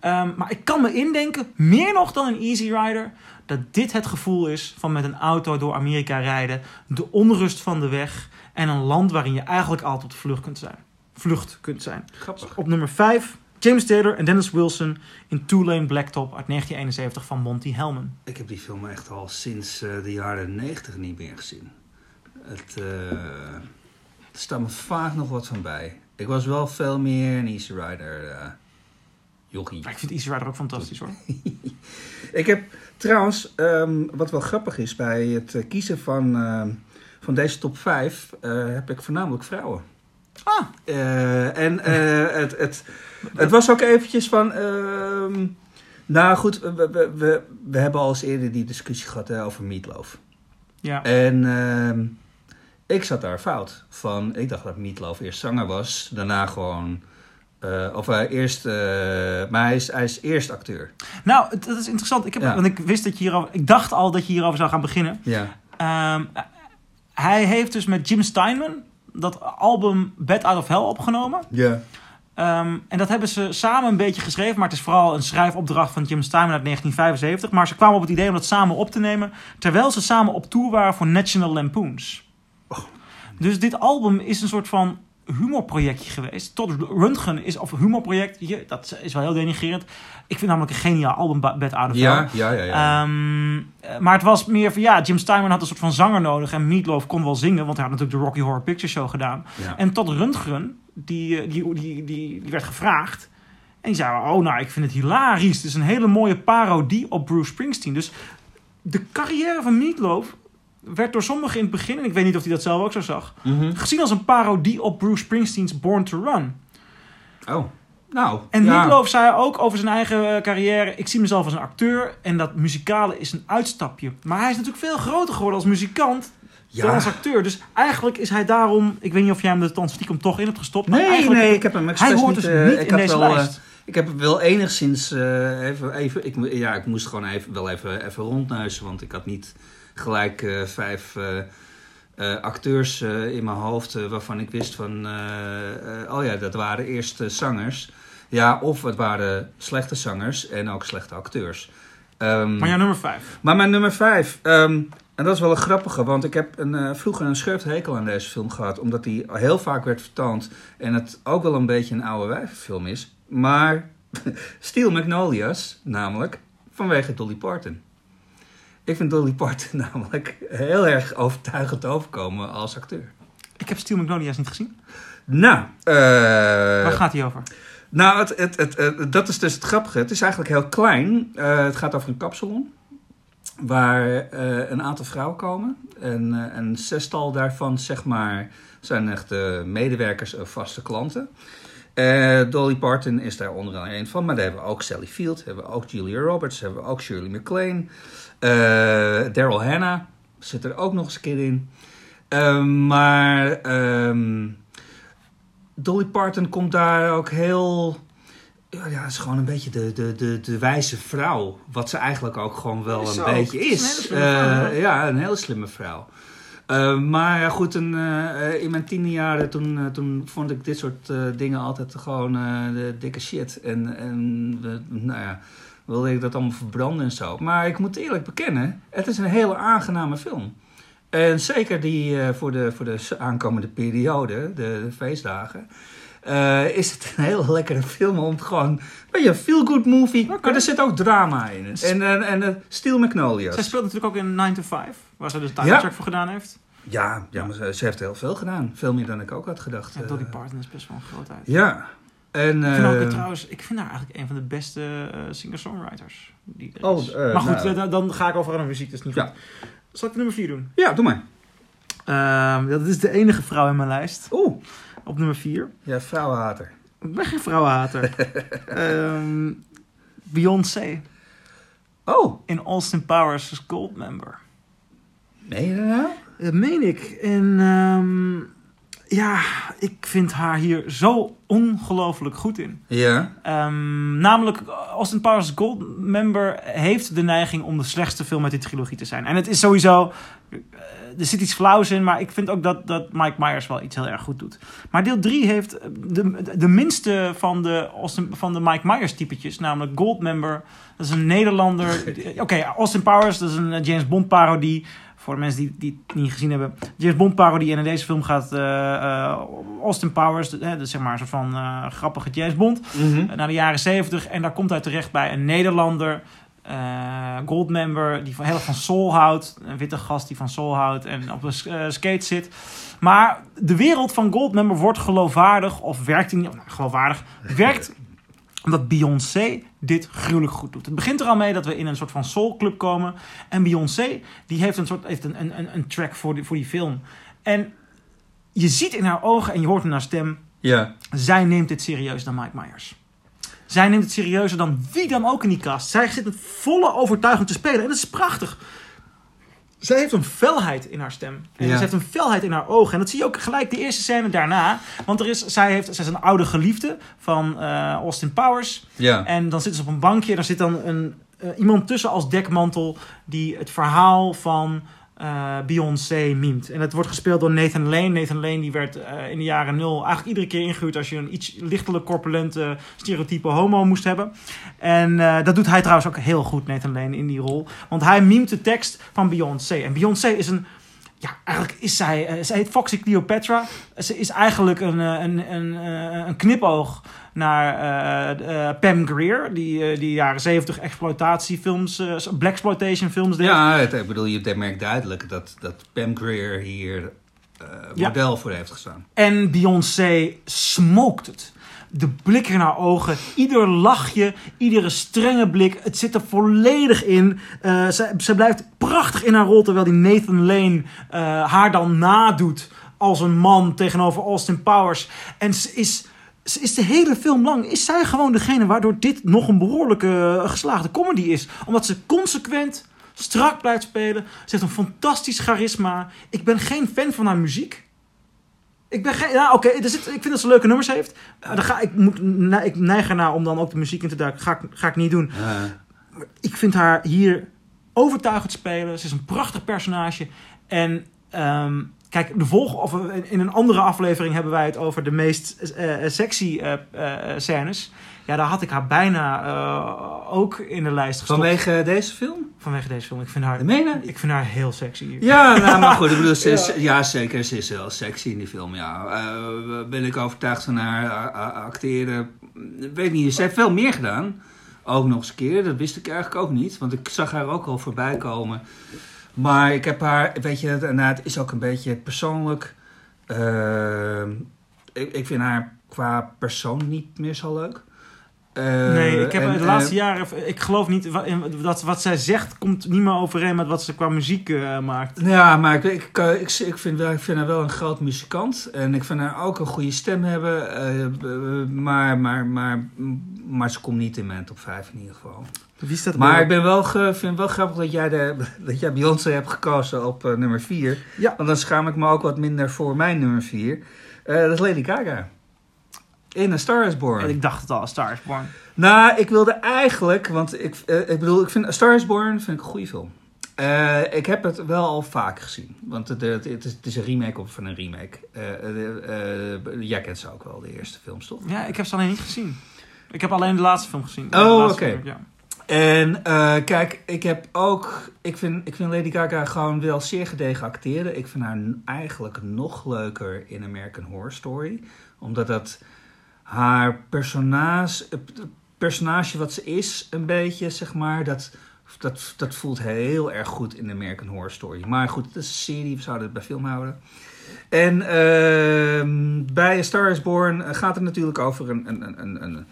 Ehm, maar ik kan me indenken, meer nog dan een Easy Rider, dat dit het gevoel is van met een auto door Amerika rijden. De onrust van de weg en een land waarin je eigenlijk altijd op vlucht kunt zijn. Vlucht kunt zijn. Grappig. Op nummer 5, James Taylor en Dennis Wilson in Two Lane Blacktop uit 1971 van Monty Hellman. Ik heb die film echt al sinds eh, de jaren 90 niet meer gezien. Het, eh, er staat me vaak nog wat van bij. Ik was wel veel meer een Easy Rider eh jochie. Maar ik vind Easy Rider ook fantastisch hoor. [LAUGHS] Ik heb trouwens, ehm, wat wel grappig is bij het eh, kiezen van, ehm, van deze top 5, heb ik voornamelijk vrouwen. Ah, Eh, en eh, het, het, het was ook eventjes van. ehm, nou goed, we, we, we, we hebben al eens eerder die discussie gehad hè, over Meatloaf. ja. En ik zat daar fout. Van, ik dacht dat Meatloaf eerst zanger was, daarna gewoon. eh, of hij eerst. eh, maar hij is, hij is eerst acteur. Nou, dat is interessant. Ik, heb, Ja. want ik wist dat je hierover. Ik dacht al dat je hierover zou gaan beginnen. Ja. Ehm, hij heeft dus met Jim Steinman dat album Bed Out of Hell opgenomen. Ja. Ehm, en dat hebben ze samen een beetje geschreven. Maar het is vooral een schrijfopdracht van Jim Steinman uit 1975. Maar ze kwamen op het idee om dat samen op te nemen. Terwijl ze samen op tour waren voor National Lampoons. Dus dit album is een soort van humorprojectje geweest. Tot Röntgen is, of humorproject, je, dat is wel heel denigrerend. Ik vind namelijk een geniaal album, Bed Out of. Ja, ja, ja. ja. Ehm, eh, maar het was meer van ja, Jim Steinman had een soort van zanger nodig en Meatloaf kon wel zingen, want hij had natuurlijk de Rocky Horror Picture Show gedaan. ja. En Todd Rundgren, die, eh, die, die, die, die werd gevraagd. En die zei, oh nou, ik vind het hilarisch. Het is een hele mooie parodie op Bruce Springsteen. Dus de carrière van Meatloaf werd door sommigen in het begin, en ik weet niet of hij dat zelf ook zo zag, Mhm. gezien als een parodie op Bruce Springsteens Born to Run. Oh, nou. En ja. Meatloaf zei ook over zijn eigen eh, carrière: Ik zie mezelf als een acteur en dat muzikale is een uitstapje. Maar hij is natuurlijk veel groter geworden als muzikant dan als acteur. Dus eigenlijk is hij daarom. Ik weet niet of jij hem er dan stiekem toch in hebt gestopt. Nee, nee, ik heb hem Hij expres hoort niet... dus eh, niet ik in deze wel, eh, lijst. Ik heb wel enigszins eh, even, even ik, ja, ik moest gewoon even, wel even, even rondneuzen, want ik had niet gelijk eh, vijf eh, eh, acteurs in mijn hoofd waarvan ik wist van, oh ja, dat waren eerst zangers. Ja, of het waren slechte zangers en ook slechte acteurs. Ehm, Maar ja, nummer 5. maar mijn nummer vijf, ehm, en dat is wel een grappige, want ik heb een, vroeger een schurfthekel aan deze film gehad, omdat die heel vaak werd vertoond en het ook wel een beetje een oude wijvenfilm is. Maar [LAUGHS] Steel Magnolias, namelijk, vanwege Dolly Parton. Ik vind Dolly Parton [LAUGHS] namelijk heel erg overtuigend overkomen als acteur. Ik heb Steel Magnolia's niet gezien. Nou, eh, Waar gaat hij over? nou, het, het, het, het- dat is dus het grappige. Het is eigenlijk heel klein. Eh, het gaat over een kapsalon. Waar eh, een aantal vrouwen komen. En een zestal daarvan, zeg maar, zijn echt de medewerkers of vaste klanten. Dolly Parton is daar onder andere een van. Maar daar hebben we ook Sally Field. Hebben we ook Julia Roberts. Hebben we ook Shirley MacLaine. Eh, Daryl Hannah zit er ook nog eens een keer in. Eh, maar... ehm, Dolly Parton komt daar ook heel. Ja, het is gewoon een beetje de, de, de, de wijze vrouw. Wat ze eigenlijk ook gewoon wel een ook. beetje is een Eh, ja, een hele slimme vrouw. Eh, maar ja, goed, een, eh, in mijn tiende jaren toen, toen vond ik dit soort dingen altijd gewoon de dikke shit. En, en nou ja, wilde ik dat allemaal verbranden en zo. Maar ik moet eerlijk bekennen, het is een hele aangename film. En zeker die eh, voor, de, voor de aankomende periode, de, de feestdagen, eh, is het een heel lekkere film om gewoon, weet je, een feel-good movie, maar er zit ook drama in. En, en, en eh, Steel Magnolias. Zij speelt natuurlijk ook in 9 to 5, waar ze dus Ja. title voor gedaan heeft. Ja, ja maar ze, ze heeft heel veel gedaan. Veel meer dan ik ook had gedacht. Ja, eh. Dolly Parton is best wel een grootheid. Ja. En, Ik vind, ook, eh, trouwens, ik vind haar eigenlijk een van de beste eh, singer-songwriters. Die er Oh, is. eh, maar goed, nou. dan ga ik over aan de muziek, dat is niet Ja. goed. Zal ik de nummer 4 doen? Ja, doe maar. Ehm, dat is de enige vrouw in mijn lijst. Oeh, Op nummer 4. ja, vrouwenhater. Ik ben geen vrouwenhater. [LAUGHS] Ehm Beyoncé Oh, in Austin Powers als Goldmember. meen je dat nou? Dat meen ik. En ehm, Ja, ik vind haar hier zo ongelooflijk goed in. Ja. Ehm, namelijk, Austin Powers Goldmember heeft de neiging om de slechtste film uit die trilogie te zijn. En het is sowieso... eh, er zit iets flauws in, maar ik vind ook dat, dat Mike Myers wel iets heel erg goed doet. Maar deel 3 heeft de, de minste van de, Austin, van de Mike Myers typetjes, namelijk Goldmember. Dat is een Nederlander. [LAUGHS] Oké, Austin Powers, dat is een eh, James Bond parodie. Voor de mensen die, die het niet gezien hebben. James Bond parodie. En in deze film gaat eh, eh, Austin Powers, hè, dus zeg maar een soort van eh, grappige James Bond, Mhm. naar de jaren 70. En daar komt hij terecht bij een Nederlander, Goldmember, die van, heel erg van soul houdt. Een witte gast die van soul houdt en op een skate zit. Maar de wereld van Goldmember wordt geloofwaardig, of werkt niet, nou, geloofwaardig, werkt omdat Beyoncé dit gruwelijk goed doet. Het begint er al mee dat we in een soort van soulclub komen. En Beyoncé, die heeft een, soort, heeft een, een, een- track voor die, voor die film. En je ziet in haar ogen en je hoort in haar stem... Ja. Zij neemt dit serieus dan Mike Myers. Zij neemt het serieuzer dan wie dan ook in die cast. Zij zit met volle overtuiging te spelen. En dat is prachtig. Zij heeft een felheid in haar stem. En Ja. ze heeft een felheid in haar ogen. En dat zie je ook gelijk de eerste scène daarna. Want er is, zij, heeft, zij is een oude geliefde van eh, Austin Powers. Ja. En dan zitten ze op een bankje. Daar zit dan een, eh, iemand tussen als dekmantel. Die het verhaal van eh, Beyoncé mimt. En het wordt gespeeld door Nathan Lane. Nathan Lane die werd eh, in de jaren nul eigenlijk iedere keer ingehuurd. als je een iets lichtelijk corpulente stereotype homo moest hebben. En eh, dat doet hij trouwens ook heel goed, Nathan Lane, in die rol. Want hij mimt de tekst van Beyoncé. En Beyoncé is een. Ja, eigenlijk is zij. eh, zij heet Foxy Cleopatra. Ze is eigenlijk een, eh, een, een, eh, een knipoog naar Pam Grier. Die, die jaren 70 exploitatiefilms, eh blaxploitation films deed. Ja, het, ik bedoel, je merkt duidelijk dat, dat Pam Grier hier Ja. model voor heeft gestaan. En Beyoncé smoked het. De blik in haar ogen, ieder lachje, iedere strenge blik, het zit er volledig in. Eh, ze, blijft prachtig in haar rol, terwijl die Nathan Lane eh, haar dan nadoet als een man tegenover Austin Powers. En ze is, ze is de hele film lang, is zij gewoon degene waardoor dit nog een behoorlijke eh, geslaagde comedy is. Omdat ze consequent strak blijft spelen. Ze heeft een fantastisch charisma. Ik ben geen fan van haar muziek. Ik ben geen. Ja, oké. ik vind dat ze leuke nummers heeft. Maar dan ga, ik, moet, ne- ik neig ernaar om dan ook de muziek in te duiken. Ga, ik- ga ik niet doen. Ik vind haar hier overtuigend spelen. Ze is een prachtig personage. En ehm, kijk, de volg, of in een andere aflevering hebben wij het over de meest eh, eh, sexy eh, eh, scènes. Ja, daar had ik haar bijna eh, ook in de lijst gestopt. Vanwege deze film? Vanwege deze film. Ik vind haar, menen? ik vind haar heel sexy. Ja, nou, maar goed, ik bedoel, ze is, [LAUGHS] ja. zeker, ze is heel sexy in die film, ja. Eh, ben ik overtuigd van haar acteren? Weet niet, ze heeft veel meer gedaan. Ook nog eens een keer, dat wist ik eigenlijk ook niet, want ik zag haar ook al voorbij komen. Maar ik heb haar, weet je, nou, het is ook een beetje persoonlijk. Eh, ik, ik vind haar qua persoon niet meer zo leuk. Eh, Nee, ik heb en, de laatste eh, jaren, ik geloof niet, dat wat zij zegt komt niet meer overeen met wat ze qua muziek eh, maakt. Ja, maar ik, ik, ik, ik, vind, ik vind haar wel een groot muzikant. En ik vind haar ook een goede stem hebben. maar, maar, maar, maar ze komt niet in mijn top 5 in ieder geval. Wie staat Maar ik ben wel, vind het wel grappig dat jij, de, [LAUGHS] dat jij Beyoncé hebt gekozen op nummer 4. Ja. Want dan schaam ik me ook wat minder voor mijn nummer 4. dat is Lady Gaga. In A Star Is Born. En ik dacht het al, A Star is Born. Nou, ik wilde eigenlijk, want ik, eh, ik bedoel, ik vind A Star is Born vind ik een goede film. Eh, ik heb het wel al vaak gezien, want het, het, het is, het is een remake op van een remake. Eh, jij kent ze ook wel, de eerste films, toch? Ja, ik heb ze alleen niet gezien. Ik heb alleen de laatste film gezien. Oh, oké. Ja. En kijk, ik heb ook, ik vind, ik vind Lady Gaga gewoon wel zeer gedegen acteren. Ik vind haar eigenlijk nog leuker in American Horror Story, omdat dat haar personage, het personage wat ze is, een beetje, zeg maar, dat, dat, dat voelt heel erg goed in American Horror Story. Maar goed, het is een serie, we zouden het bij film houden. En ehm, bij A Star is Born gaat het natuurlijk over een, een, een, een, een,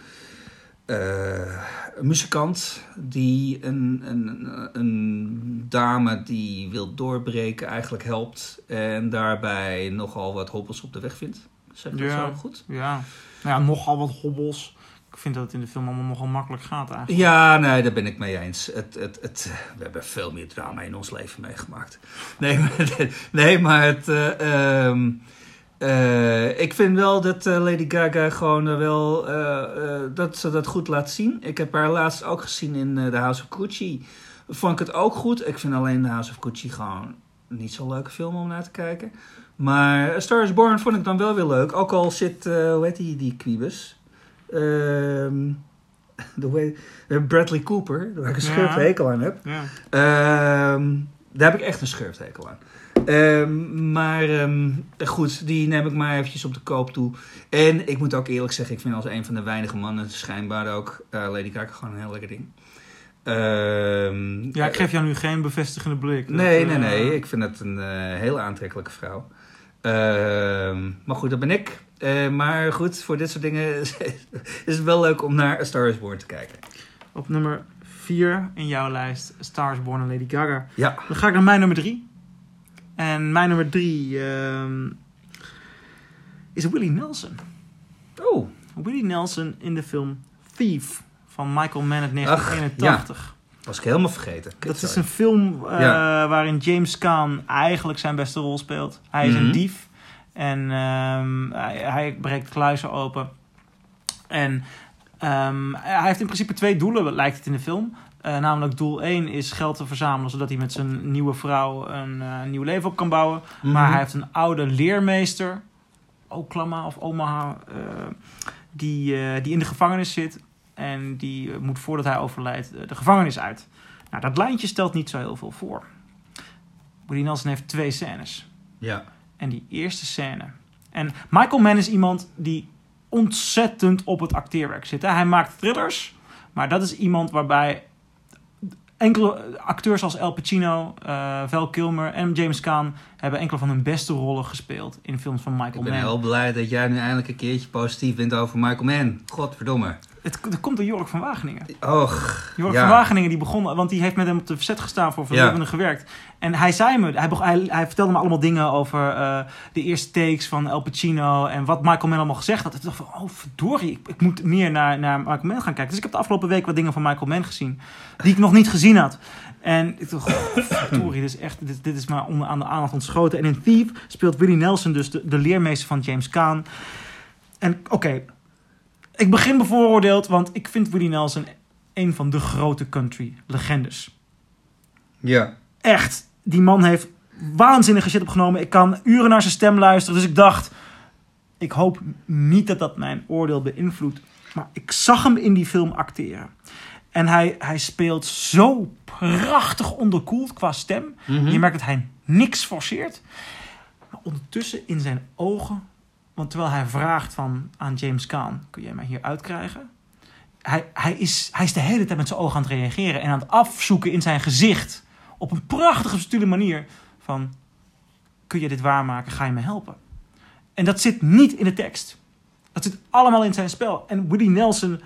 eh, een muzikant die een, een, een dame die wil doorbreken eigenlijk helpt. En daarbij nogal wat hobbels op de weg vindt. Zeg ik dat Ja. zo goed? Ja. Nou ja, nogal wat hobbels. Ik vind dat het in de film allemaal nogal makkelijk gaat eigenlijk. Ja, nee, daar ben ik mee eens. Het, het, het, we hebben veel meer drama in ons leven meegemaakt. Nee, [LAUGHS] maar, nee, maar het, eh, ehm, Eh, ik vind wel dat eh, Lady Gaga gewoon wel dat ze dat goed laat zien. Ik heb haar laatst ook gezien in The House of Gucci. Vond ik het ook goed. Ik vind alleen The House of Gucci gewoon niet zo'n leuke film om naar te kijken. Maar A Star is Born vond ik dan wel weer leuk. Ook al zit, eh, hoe heet die, die Quibus? Ehm, [LAUGHS] de way- eh, Bradley Cooper, waar ik een Ja. schurfthekel aan heb. Ja. Ehm, daar heb ik echt een schurfthekel aan. Ehm, maar goed, die neem ik maar eventjes op de koop toe. En ik moet ook eerlijk zeggen, ik vind als een van de weinige mannen schijnbaar ook eh, Lady Gaga gewoon een heel lekker ding. Ehm, ja, ik geef jou nu geen bevestigende blik. Nee, Dat, nee, eh, nee. Ik vind het een eh, heel aantrekkelijke vrouw. Ehm, maar goed, dat ben ik. Eh, maar goed, voor dit soort dingen [LAUGHS] is het wel leuk om naar A Star is Born te kijken. Op nummer 4 in jouw lijst, Stars Born en Lady Gaga. Ja. Dan ga ik naar mijn nummer 3. En mijn nummer 3 is Willie Nelson. Oh, Willie Nelson in de film Thief van Michael Mann uit 1981. was ik helemaal vergeten. Dat Sorry. is een film eh, Ja. waarin James Caan eigenlijk zijn beste rol speelt. Hij is Mhm. een dief en ehm, hij, hij breekt kluizen open. En ehm, hij heeft in principe twee doelen, lijkt het in de film. Eh, namelijk doel 1 is geld te verzamelen, zodat hij met zijn nieuwe vrouw een eh, nieuw leven op kan bouwen. Mhm. Maar hij heeft een oude leermeester, Oklahoma of Omaha, die, die in de gevangenis zit. En die eh, moet voordat hij overlijdt eh, de gevangenis uit. Nou, dat lijntje stelt niet zo heel veel voor. Woody Nelson heeft twee scènes. Ja. En die eerste scène. En Michael Mann is iemand die ontzettend op het acteerwerk zit. hè. Hij maakt thrillers, maar dat is iemand waarbij enkele acteurs als Al Pacino, eh Val Kilmer en James Caan hebben enkele van hun beste rollen gespeeld in films van Michael Ik ben Mann. heel blij dat jij nu eindelijk een keertje positief bent over Michael Mann. Godverdomme. Het, het komt door Jorik van Wageningen. Och, Jorik Ja. van Wageningen die begon, want die heeft met hem op de set gestaan voor Verlevende gewerkt. En hij zei me, hij, hij, hij vertelde me allemaal dingen over eh, de eerste takes van El Pacino en wat Michael Mann allemaal gezegd had. Ik dacht van, oh verdorie, ik, ik moet meer naar, naar Michael Mann gaan kijken. Dus ik heb de afgelopen week wat dingen van Michael Mann gezien, die ik nog niet gezien had. En ik dacht, oh, verdorie, dit is echt, dit, dit is maar onder aan de aandacht ontschoten. En in Thief speelt Willie Nelson dus de, de leermeester van James Caan. En oké, ik begin bevooroordeeld, want ik vind Willie Nelson een van de grote country legendes. ja. Echt, die man heeft waanzinnige shit opgenomen. Ik kan uren naar zijn stem luisteren. Dus ik dacht, ik hoop niet dat dat mijn oordeel beïnvloedt. Maar ik zag hem in die film acteren. En hij, hij speelt zo prachtig onderkoeld qua stem. Mhm. Je merkt dat hij niks forceert. Maar ondertussen in zijn ogen... Want terwijl hij vraagt van, aan James Caan... Kun jij mij hier uitkrijgen? Hij, hij, is, hij is de hele tijd met zijn ogen aan het reageren... en aan het afzoeken in zijn gezicht... op een prachtige, subtiele manier... van, kun je dit waarmaken? Ga je me helpen? En dat zit niet in de tekst. Dat zit allemaal in zijn spel. En Woody Nelson...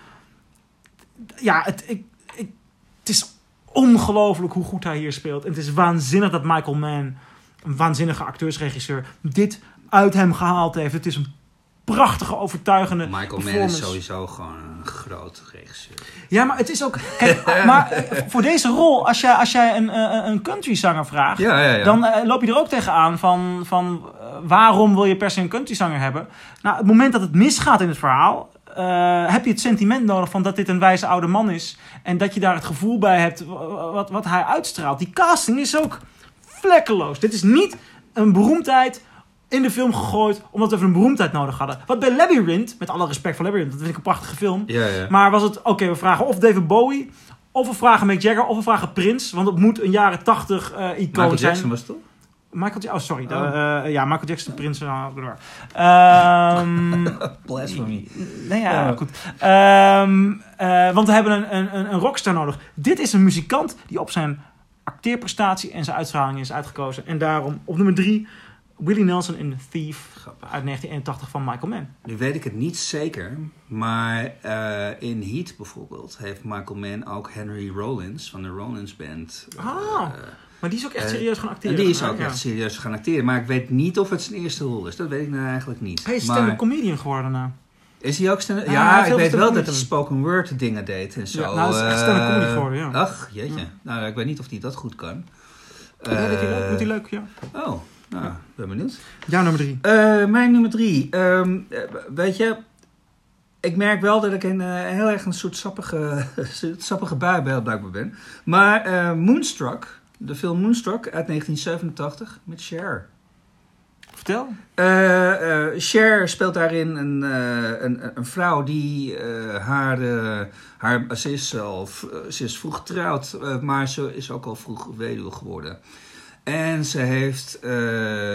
Ja, het, ik, het is ongelooflijk hoe goed hij hier speelt. En het is waanzinnig dat Michael Mann, een waanzinnige acteursregisseur, dit uit hem gehaald heeft. Het is een prachtige, overtuigende Michael Mann is sowieso gewoon een groot regisseur. Ja, maar het is ook... Kijk, [LAUGHS] maar eh, voor deze rol, als jij, als jij een, eh, een countryzanger vraagt... Ja, ja, ja. Dan eh, loop je er ook tegenaan van, van waarom wil je per se een countryzanger hebben? Nou, het moment dat het misgaat in het verhaal, heb je het sentiment nodig van dat dit een wijze oude man is. En dat je daar het gevoel bij hebt wa- wat, wat hij uitstraalt. Die casting is ook vlekkeloos. Dit is niet een beroemdheid in de film gegooid omdat we even een beroemdheid nodig hadden. Wat bij Labyrinth, met alle respect voor Labyrinth, dat vind ik een prachtige film. Ja, ja. Maar was het, oké, we vragen of David Bowie, of we vragen Mick Jagger, of we vragen Prince. Want het moet een jaren tachtig eh icoon Michael zijn. Jackson was het toch? Michael Jackson, oh sorry. Oh. Eh, ja, Michael Jackson, Prince, uh. Ehm [LAUGHS] Blasphemy. nee, ja, Ja. goed. Ehm, eh, want we hebben een, een, een, een rockstar nodig. Dit is een muzikant die op zijn acteerprestatie en zijn uitstraling is uitgekozen. En daarom op nummer drie, Willie Nelson in The Thief Grappig. uit 1981 van Michael Mann. Nu weet ik het niet zeker, maar eh, in Heat bijvoorbeeld heeft Michael Mann ook Henry Rollins van de Rollins Band. eh, Ah, Maar die is ook echt Eh, serieus gaan en acteren. die is ook ja. echt serieus gaan acteren, maar ik weet niet of het zijn eerste rol is. Dat weet ik nou eigenlijk niet. Hij is maar, stand-up comedian geworden nou. is hij ook stand-up? Ja, Ja, ik weet wel dat hij spoken word dingen deed en zo. Ja, nou, hij is echt stand-up comedy geworden, ja. Ach, jeetje. Ja. Nou, ik weet niet of hij dat goed kan. ja, dat hij leuk, doet hij leuk, ja. Oh, Nou, ben benieuwd. Jouw nummer drie. Eh, mijn nummer drie. Ehm, eh, weet je, ik merk wel dat ik een, eh, heel erg een soort sappige, [LAUGHS] sappige bui bij- blijkbaar ben. Maar eh, Moonstruck, de film Moonstruck uit 1987 met Cher. Vertel. Eh, eh, Cher speelt daarin een, eh, een, een vrouw die eh, haar, haar ze, is al, v- ze is vroeg getrouwd, maar ze is ook al vroeg weduwe geworden. En ze heeft, eh,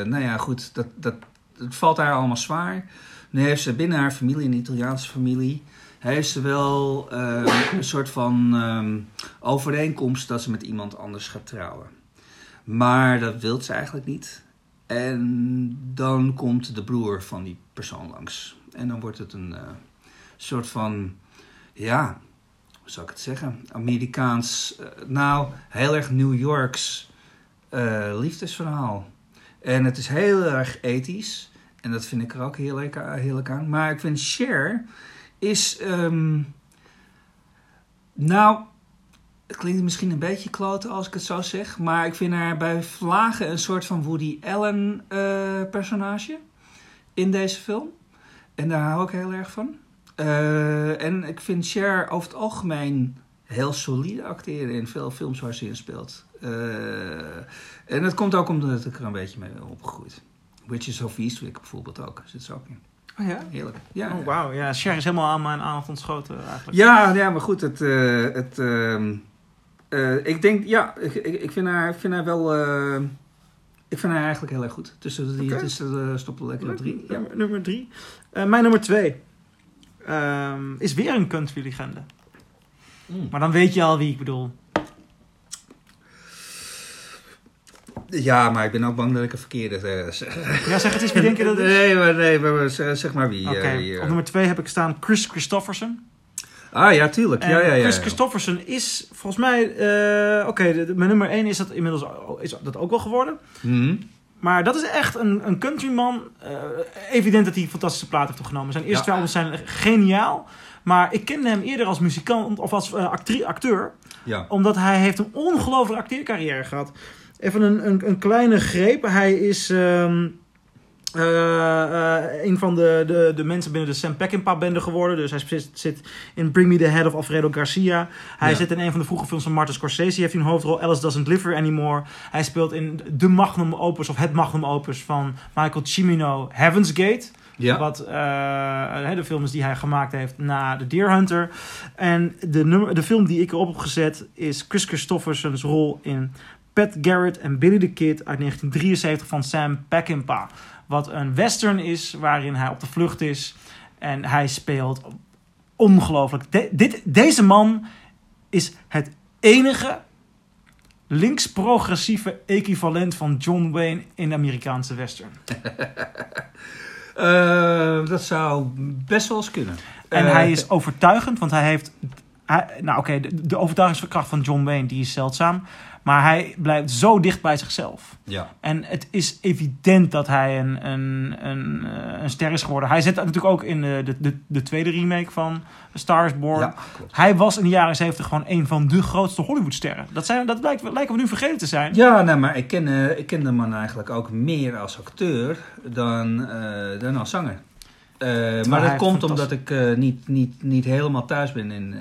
nou ja, goed, dat, dat, het valt haar allemaal zwaar. Nu heeft ze binnen haar familie, een Italiaanse familie, heeft ze wel eh, een soort van ehm, overeenkomst dat ze met iemand anders gaat trouwen. Maar dat wil ze eigenlijk niet. En dan komt de broer van die persoon langs. En dan wordt het een eh, soort van, ja, hoe zou ik het zeggen? Amerikaans, eh, nou, heel erg New Yorks eh, liefdesverhaal. En het is heel erg ethisch. En dat vind ik er ook heerlijk, heerlijk aan. Maar ik vind Cher is, ehm, nou, het klinkt misschien een beetje kloten als ik het zo zeg. Maar ik vind haar bij vlagen een soort van Woody Allen eh, personage in deze film. En daar hou ik heel erg van. Eh, en ik vind Cher over het algemeen heel solide acteren in veel films waar ze in speelt. Eh, en dat komt ook omdat ik er een beetje mee ben opgegroeid. Witches of Eastwick bijvoorbeeld ook. Zit ze ook in. Oh ja? Heerlijk. Ja, Oh, wauw. Ja, Cher is helemaal aan mijn aandacht ontschoten eigenlijk. ja, ja, maar goed, het, eh, het, ehm, eh, ik denk, ja, ik, ik, ik vind haar, ik vind haar wel, ik vind haar eigenlijk heel erg goed. Tussen die, Oké. tussen, uh, stoppen lekker op drie. Ja. Nummer, nummer drie. Mijn nummer twee ehm, is weer een country legende. Mm. Maar dan weet je al wie ik bedoel. Ja, maar ik ben ook bang dat ik een verkeerde zeg. Ja, zeg het eens, wie denk je dat het is? Nee, maar, nee, maar zeg maar wie. Oké, eh, wie, eh. op nummer twee heb ik staan Chris Christofferson. Ah, ja, tuurlijk. En Ja, ja, ja. Chris ja. Christofferson is volgens mij... eh, Oké, mijn nummer één is dat inmiddels is dat ook wel geworden. Mhm. Maar dat is echt een, een countryman. Evident dat hij fantastische plaat heeft opgenomen. Zijn eerste Ja. twee albums zijn geniaal. Maar ik kende hem eerder als muzikant of als acteur. Ja. Omdat hij heeft een ongelooflijke acteercarrière gehad. Even een, een, een kleine greep. Hij is ehm, eh, eh, een van de, de, de mensen binnen de Sam Peckinpah bende geworden. Dus hij zit, zit in Bring Me The Head of Alfredo Garcia. Hij Ja. zit in een van de vroege films van Martin Scorsese. Heeft hij een hoofdrol. Alice Doesn't Live Here Anymore. Hij speelt in de magnum opus of het magnum opus van Michael Cimino, Heaven's Gate. Ja. Wat eh, de film is die hij gemaakt heeft na The Deer Hunter. En de, nummer, de film die ik erop heb gezet is Chris Christofferson's rol in Pat Garrett en Billy the Kid uit 1973 van Sam Peckinpah. Wat een western is waarin hij op de vlucht is. En hij speelt ongelooflijk. De- dit, deze man is het enige links-progressieve equivalent van John Wayne in de Amerikaanse western. [LAUGHS] Eh, dat zou best wel eens kunnen. En Eh, hij is overtuigend, want hij heeft. Hij, nou, oké, de, de overtuigingskracht van John Wayne die is zeldzaam. Maar hij blijft zo dicht bij zichzelf. Ja. En het is evident dat hij een, een, een, eh, een ster is geworden. Hij zit natuurlijk ook in de, de, de, de tweede remake van A Star is Born. ja. Hij was in de jaren 70 gewoon een van de grootste Hollywoodsterren. Dat, zijn, dat lijkt, lijken we nu vergeten te zijn. Ja, nou, maar ik ken, eh, ik ken de man eigenlijk ook meer als acteur dan, eh, dan als zanger. Maar dat komt omdat ik niet, niet, niet helemaal thuis ben in,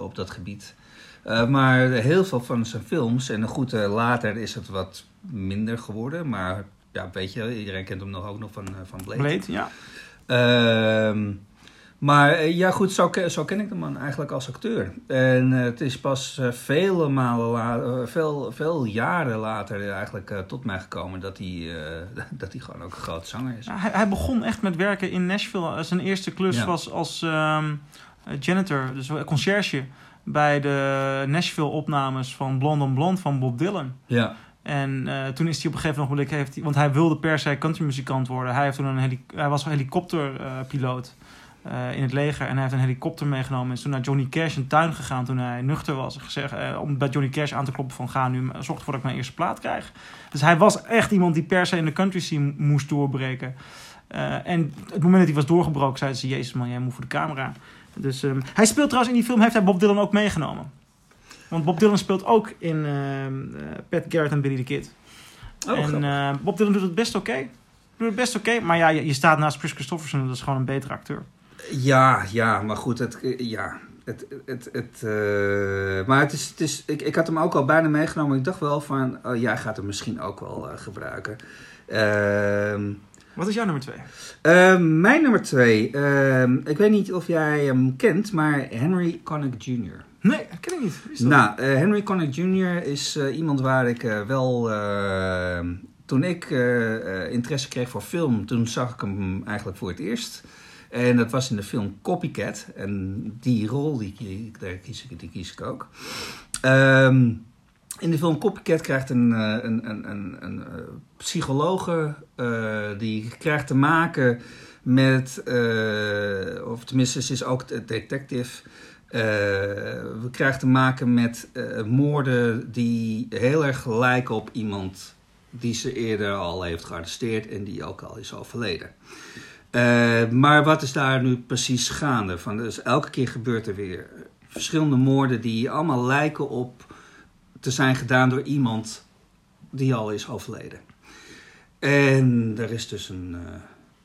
op dat gebied. Eh, maar heel veel van zijn films, en goed, eh, later is het wat minder geworden. Maar ja, weet je, iedereen kent hem nog ook nog van, eh, van Blade. Blade, ja. Ehm, maar ja, goed, zo, ken- zo ken ik de man eigenlijk als acteur. En het is pas vele malen la- eh, veel, veel jaren later eigenlijk tot mij gekomen dat hij, [LAUGHS] dat hij gewoon ook een grote zanger is. Hij, hij begon echt met werken in Nashville. Zijn eerste klus Ja. was als ehm, janitor, dus een conciërge, bij de Nashville-opnames van Blonde on Blonde van Bob Dylan. Ja, En eh, toen is hij op een gegeven moment, heeft hij, want hij wilde per se countrymuzikant worden. Hij, heeft toen een hij was een helikopterpiloot eh, in het leger en hij heeft een helikopter meegenomen. En is toen naar Johnny Cash in de tuin gegaan toen hij nuchter was. Gezegd, eh, om bij Johnny Cash aan te kloppen van ga nu, zorg ervoor dat ik mijn eerste plaat krijg. Dus hij was echt iemand die per se in de country scene moest doorbreken. En het moment dat hij was doorgebroken, zeiden ze: Jezus man, jij moet voor de camera. Dus ehm, hij speelt trouwens in die film, heeft hij Bob Dylan ook meegenomen. Want Bob Dylan speelt ook in ehm, eh, Pat Garrett en Billy the Kid. Oh, en eh, Bob Dylan doet het best oké. Doet het best oké, maar ja, je, je staat naast Chris Christofferson, dat is gewoon een betere acteur. Ja, ja, maar goed, het, ja, het, het, het, eh, maar het is, het is ik, ik had hem ook al bijna meegenomen. Ik dacht wel van, oh, jij gaat hem misschien ook wel eh, gebruiken. Ehm, Wat is jouw nummer twee? ehm, mijn nummer twee, ehm, ik weet niet of jij hem kent, maar Henry Connick Jr. Nee, dat ken ik niet. Wie is dat? Nou, eh, Henry Connick Jr. is eh, iemand waar ik eh, wel. eh, toen ik interesse kreeg voor film, toen zag ik hem eigenlijk voor het eerst. En dat was in de film Copycat. En die rol, die, die, kies ik, die kies ik ook. Ehm, in de film Copycat krijgt een, eh, een, een, een, een eh, psychologe, eh, die krijgt te maken met, of tenminste ze is ook de detective, eh, we krijgen te maken met moorden die heel erg lijken op iemand die ze eerder al heeft gearresteerd en die ook al is overleden. Maar wat is daar nu precies gaande? Van, dus elke keer gebeurt er weer verschillende moorden die allemaal lijken op te zijn gedaan door iemand die al is overleden. En er is dus een. eh,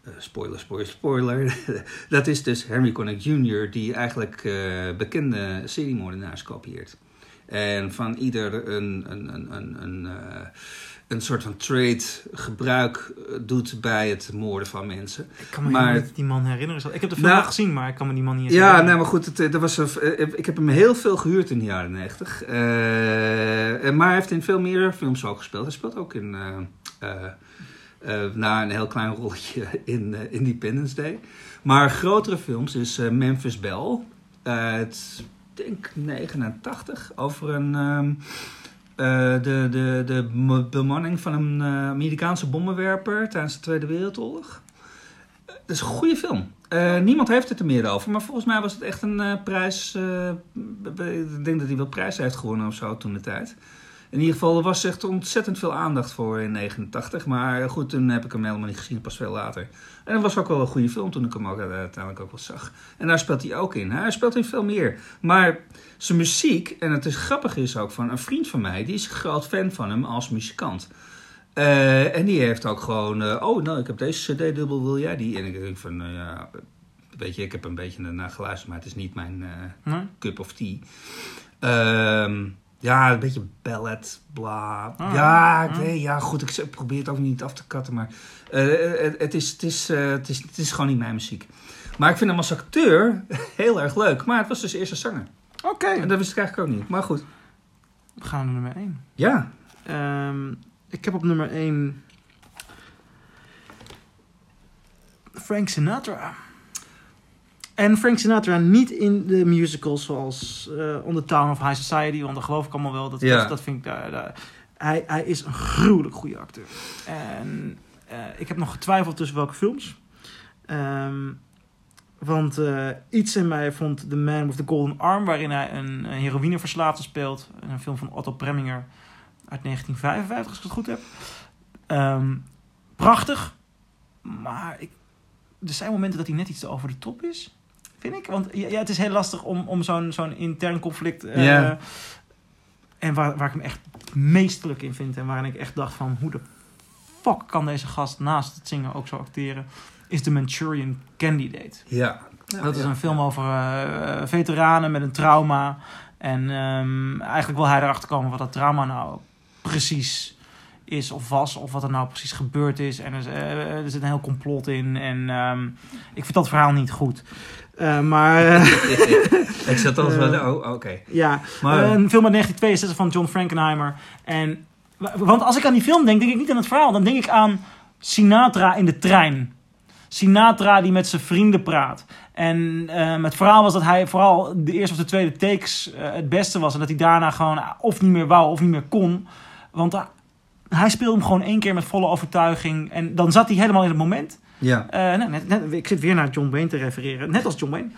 eh, spoiler, spoiler, spoiler. [LAUGHS] dat is dus Henry Connick Jr., die eigenlijk eh, bekende seriemoordenaars kopieert. En van ieder een, een, een, een, een, een soort van trade gebruik eh, doet bij het moorden van mensen. Ik kan me Maar- niet die man herinneren. Ik heb de film Nou, gezien, maar ik kan me die man niet eens Ja, herinneren. nee, maar goed, het, eh, er was, een- eh, ik heb hem heel veel gehuurd in de jaren 90. Eh, maar hij heeft in veel meer films ook gespeeld. Hij speelt ook in, eh, eh, eh, na een heel klein rolletje [LAUGHS] in eh, Independence Day. Maar grotere films is eh, Memphis Belle uit, ik denk, 89. Over een... ehm, eh, de, de, de m- bemanning van een eh, Amerikaanse bommenwerper tijdens de Tweede Wereldoorlog. Het is een goede film. Eh, niemand heeft het er meer over, maar volgens mij was het echt een eh, prijs. eh, ik denk dat hij wel prijs heeft gewonnen of zo toen de tijd. In ieder geval, er was echt ontzettend veel aandacht voor in 89. Maar goed, toen heb ik hem helemaal niet gezien, pas veel later. En het was ook wel een goede film toen ik hem ook, eh, uiteindelijk ook wel zag. En daar speelt hij ook in. Hij speelt in veel meer. Maar zijn muziek, en het is grappig is ook van een vriend van mij, die is een groot fan van hem als muzikant. Eh, en die heeft ook gewoon, eh, oh nou, ik heb deze cd-dubbel, wil jij die? En ik denk van, nou ja, weet je, ik heb een beetje naar geluisterd, maar het is niet mijn eh, Nee? cup of tea. Ehm, ja, een beetje ballad, bla. Ah, ja, ah. ja, goed, ik probeer het ook niet af te katten, maar eh, het, het, is, het, is, eh, het, is, het is gewoon niet mijn muziek. Maar ik vind hem als acteur [LAUGHS] heel erg leuk. Maar het was dus eerst een zanger. Oké, En dat wist ik eigenlijk ook niet. Maar goed. we gaan naar nummer 1. Ja. Ehm, ik heb op nummer 1 Frank Sinatra. En Frank Sinatra niet in de musicals zoals eh On the Town of High Society, want dat geloof ik allemaal wel. Dat, Ja. dat, vind ik daar. daar- hij, hij is een gruwelijk goede acteur. En eh, ik heb nog getwijfeld tussen welke films. Ehm, want eh, iets in mij vond The Man with the Golden Arm, waarin hij een, een heroïneverslaafde speelt. Een film van Otto Preminger uit 1955, als ik het goed heb. Ehm, prachtig. Maar ik, er zijn momenten dat hij net iets te over de top is. Vind ik. Want ja, het is heel lastig om, om zo'n zo'n intern conflict. eh, Ja. En waar, waar ik hem echt meesterlijk in vind. En waarin ik echt dacht van hoe de fuck kan deze gast naast het zingen ook zo acteren. Is The Manchurian Candidate. Ja. Dat is een film over eh, veteranen met een trauma. En ehm, eigenlijk wil hij erachter komen wat dat trauma nou precies is of was. Of wat er nou precies gebeurd is. En er, is- eh, er zit een heel complot in. En ehm, ik vind dat verhaal niet goed. Eh, maar eh, [LAUGHS] ik zat altijd Eh, wel... Oh, oké. ja, Maar... een film uit 1962 van John Frankenheimer. En, want als ik aan die film denk, denk ik niet aan het verhaal. Dan denk ik aan Sinatra in de trein. Sinatra die met zijn vrienden praat. En eh, het verhaal was dat hij vooral de eerste of de tweede takes eh, het beste was. En dat hij daarna gewoon of niet meer wou of niet meer kon. Want hij- speelde hem gewoon één keer met volle overtuiging. En dan zat hij helemaal in het moment. Ja. Eh, net, net, net- ik zit weer naar John Wayne te refereren. Net als John Wayne.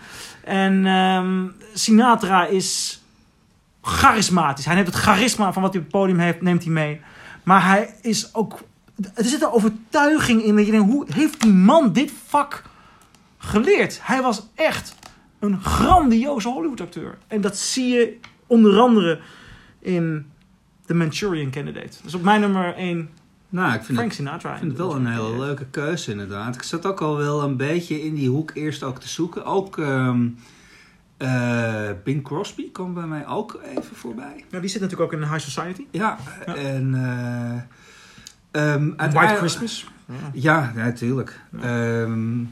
En ehm, Sinatra is charismatisch. Hij neemt het charisma van wat hij op het podium heeft, neemt hij mee. Maar hij is ook... Er zit een overtuiging in. Dat je denkt, hoe heeft die man dit vak geleerd? Hij was echt een grandioze Hollywood-acteur. En dat zie je onder andere in The Manchurian Candidate. Dus op mijn nummer 1 Nou, ik vind Frank het, Sinatra. ik vind het wel een hele leuke keuze inderdaad. Ik zat ook al wel een beetje in die hoek eerst ook te zoeken. Ook ehm eh, Bing Crosby kwam bij mij ook even voorbij. Die zit natuurlijk ook in High Society. Ja, Ja. en... eh, ehm, White uiteindelijk- Christmas. Ja. Natuurlijk. Ja. Ehm,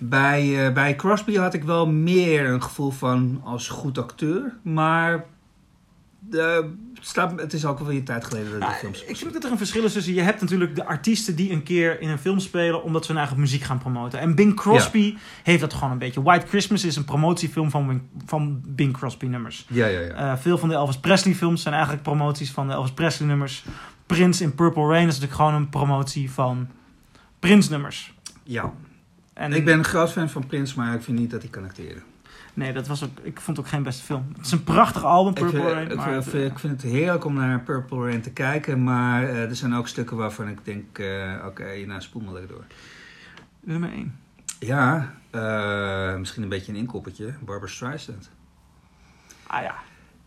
bij, eh, bij Crosby had ik wel meer een gevoel van als goed acteur. Maar de, staat, het is ook alweer een tijd geleden dat ik Nou, films ik vind dat er een verschil is tussen... Je hebt natuurlijk de artiesten die een keer in een film spelen... omdat ze hun eigen muziek gaan promoten. En Bing Crosby heeft dat gewoon een beetje. White Christmas is een promotiefilm van Bing, van Bing Crosby nummers. Ja, ja, ja. Eh, veel van de Elvis Presley films zijn eigenlijk promoties van de Elvis Presley nummers. Prince in Purple Rain is natuurlijk gewoon een promotie van Prince nummers. ja. En Ik ben een groot fan van Prince, maar ik vind niet dat hij kan acteren. Nee, dat was ook, ik vond het ook geen beste film. Het is een prachtig album, Ik, Purple vind- Rain. ik, maar, vind- ik vind het heerlijk om naar Purple Rain te kijken. Maar eh, er zijn ook stukken waarvan ik denk, eh, oké, nou spoel maar lekker door. nummer 1. Ja, eh, misschien een beetje een inkoppertje. Barbara Streisand. Ah ja.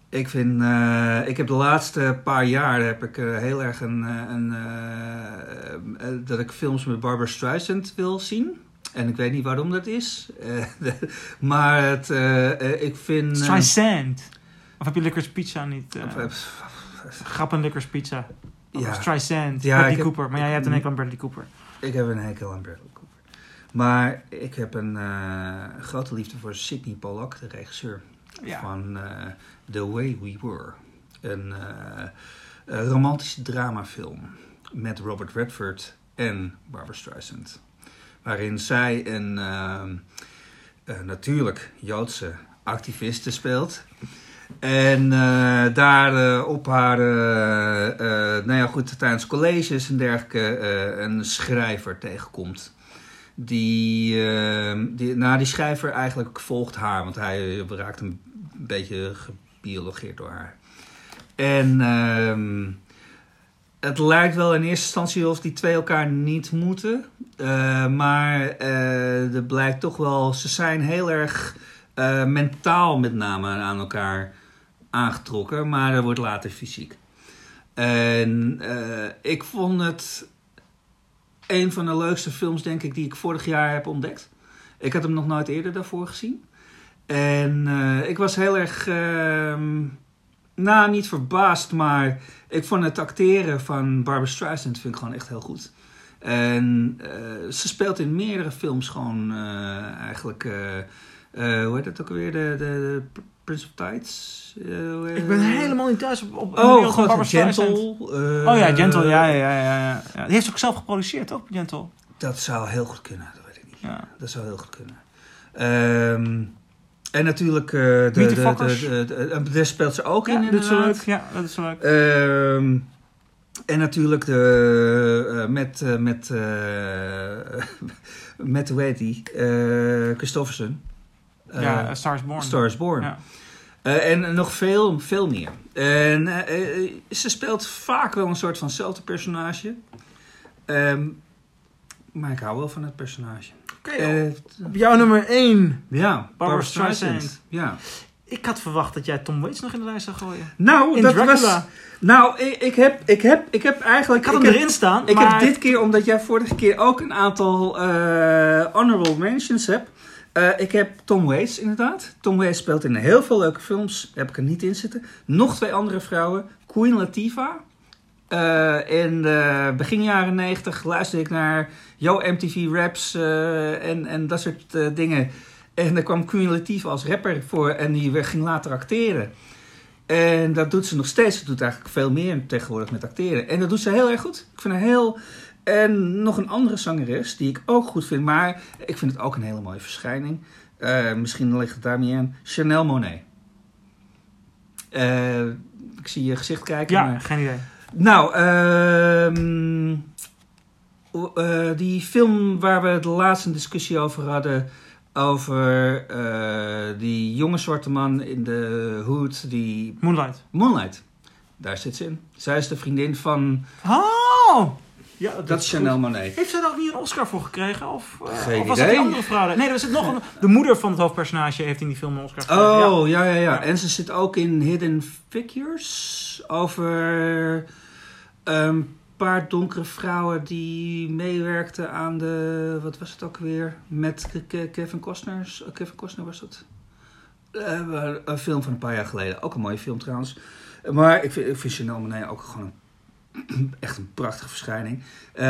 Ik vind, eh, ik heb de laatste paar jaar heb ik eh, heel erg een, eh, een eh, eh, dat ik films met Barbara Streisand wil zien. En ik weet niet waarom dat is. Eh, [LAUGHS] maar het, eh, eh, ik vind. Streisand. Of heb je Licorice Pizza niet? Grappen Licorice Pizza. Of ja, Streisand. Ja, Bradley heb- Cooper. Maar jij hebt een hekel aan Bradley Cooper. ik heb een hekel aan Bradley Cooper. Maar ik heb een grote liefde voor Sidney Pollack, de regisseur. Ja. van The Way We Were. Een romantische dramafilm met Robert Redford en Barbara Streisand. Waarin zij een ehm, eh, natuurlijk Joodse activiste speelt. En eh, daar eh, op haar, eh, nou ja goed, tijdens colleges en dergelijke een schrijver tegenkomt. Die, eh, die, nou, die schrijver eigenlijk volgt haar, want hij raakt een beetje gebiologeerd door haar. En ehm, het lijkt wel in eerste instantie alsof die twee elkaar niet moeten. Eh, maar eh, er blijkt toch wel, ze zijn heel erg eh, mentaal met name aan elkaar aangetrokken, maar er wordt later fysiek. En ik vond het een van de leukste films, denk ik, die ik vorig jaar heb ontdekt. Ik had hem nog nooit eerder daarvoor gezien. En ik was heel erg, ehm, nou niet verbaasd, maar ik vond het acteren van Barbara Streisand vind ik gewoon echt heel goed. En eh, ze speelt in meerdere films gewoon eh, eigenlijk, eh, hoe heet dat ook alweer, de, de, de Prince of Tides? Ik ben helemaal niet thuis op, op Oh Barbara god, Streisand. Gentle. Oh ja, Gentle. Ja, ja, ja, ja. Die heeft ook zelf geproduceerd, toch? Gentle. Dat zou heel goed kunnen, dat weet ik niet. Ja. Dat zou heel goed kunnen. Ehm, en natuurlijk, eh de, de, de, de, de- daar speelt ze ook in dat is leuk. Ja, dat is zo leuk. Ehm, en natuurlijk de, eh, met, eh, met, [LAUGHS] met, hoe heet die? Christofferson. Ja, A Star is Born. Star is Born. Ja. En nog veel, veel meer. En ze speelt vaak wel een soort vanzelfde personage. Ehm, maar ik hou wel van het personage. Oké, Eh, op jouw nummer 1. ja, Barbara Streisand. Ja. Ik had verwacht dat jij Tom Waits nog in de lijst zou gooien. Nou, In dat Dracula. was... Nou, ik, ik, heb, ik, heb, ik heb eigenlijk... Ik had hem heb- erin staan, Ik maar... heb dit keer, omdat jij vorige keer ook een aantal eh, honorable mentions hebt. eh, ik heb Tom Waits inderdaad. Tom Waits speelt in heel veel leuke films. Heb ik er niet in zitten. Nog twee andere vrouwen. Queen Latifah. Eh, in de begin jaren 90 luisterde ik naar Yo MTV Raps eh, en, en dat soort eh, dingen. En daar kwam Latifah als rapper voor en die ging later acteren. En dat doet ze nog steeds. Ze doet eigenlijk veel meer tegenwoordig met acteren. En dat doet ze heel erg goed. Ik vind haar heel... En nog een andere zangeres die ik ook goed vind. Maar ik vind het ook een hele mooie verschijning. Misschien ligt het daar niet aan. Chanel Monet. Ik zie je gezicht kijken. Ja, maar- geen idee. Nou, ehm, eh, die film waar we de laatste discussie over hadden. Over eh, die jonge zwarte man in de hood, die Moonlight. Moonlight. Daar zit ze in. Zij is de vriendin van. Oh! Ja, Dat is Chanel Monet. Heeft zij daar ook niet een Oscar voor gekregen? Of, eh, Geen of was idee. die andere vrouw? Nee, er zit nog een... De moeder van het hoofdpersonage heeft in die film een Oscar gekregen. Oh, ja, ja, ja. Ja. En ze zit ook in Hidden Figures. Over. ehm, paar donkere vrouwen die meewerkten aan de. Wat was het ook weer? Met Ke- Ke- Kevin Costner. Kevin Costner was dat. Eh, een film van een paar jaar geleden. Ook een mooie film trouwens. Maar ik vind, ik vind Chanel Monáe ook gewoon een, [CLEARS THROAT] echt een prachtige verschijning. Eh,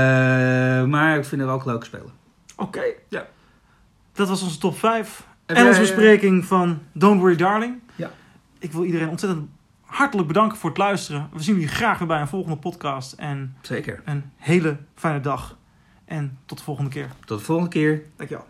maar ik vind haar ook leuk spelen. Oké. Ja. Dat was onze top 5. Heb En onze eh, bespreking van Don't Worry Darling. Ja. Ik wil iedereen ontzettend hartelijk bedanken voor het luisteren. We zien jullie graag weer bij een volgende podcast. En Zeker. een hele fijne dag. En tot de volgende keer. Tot de volgende keer. Dankjewel.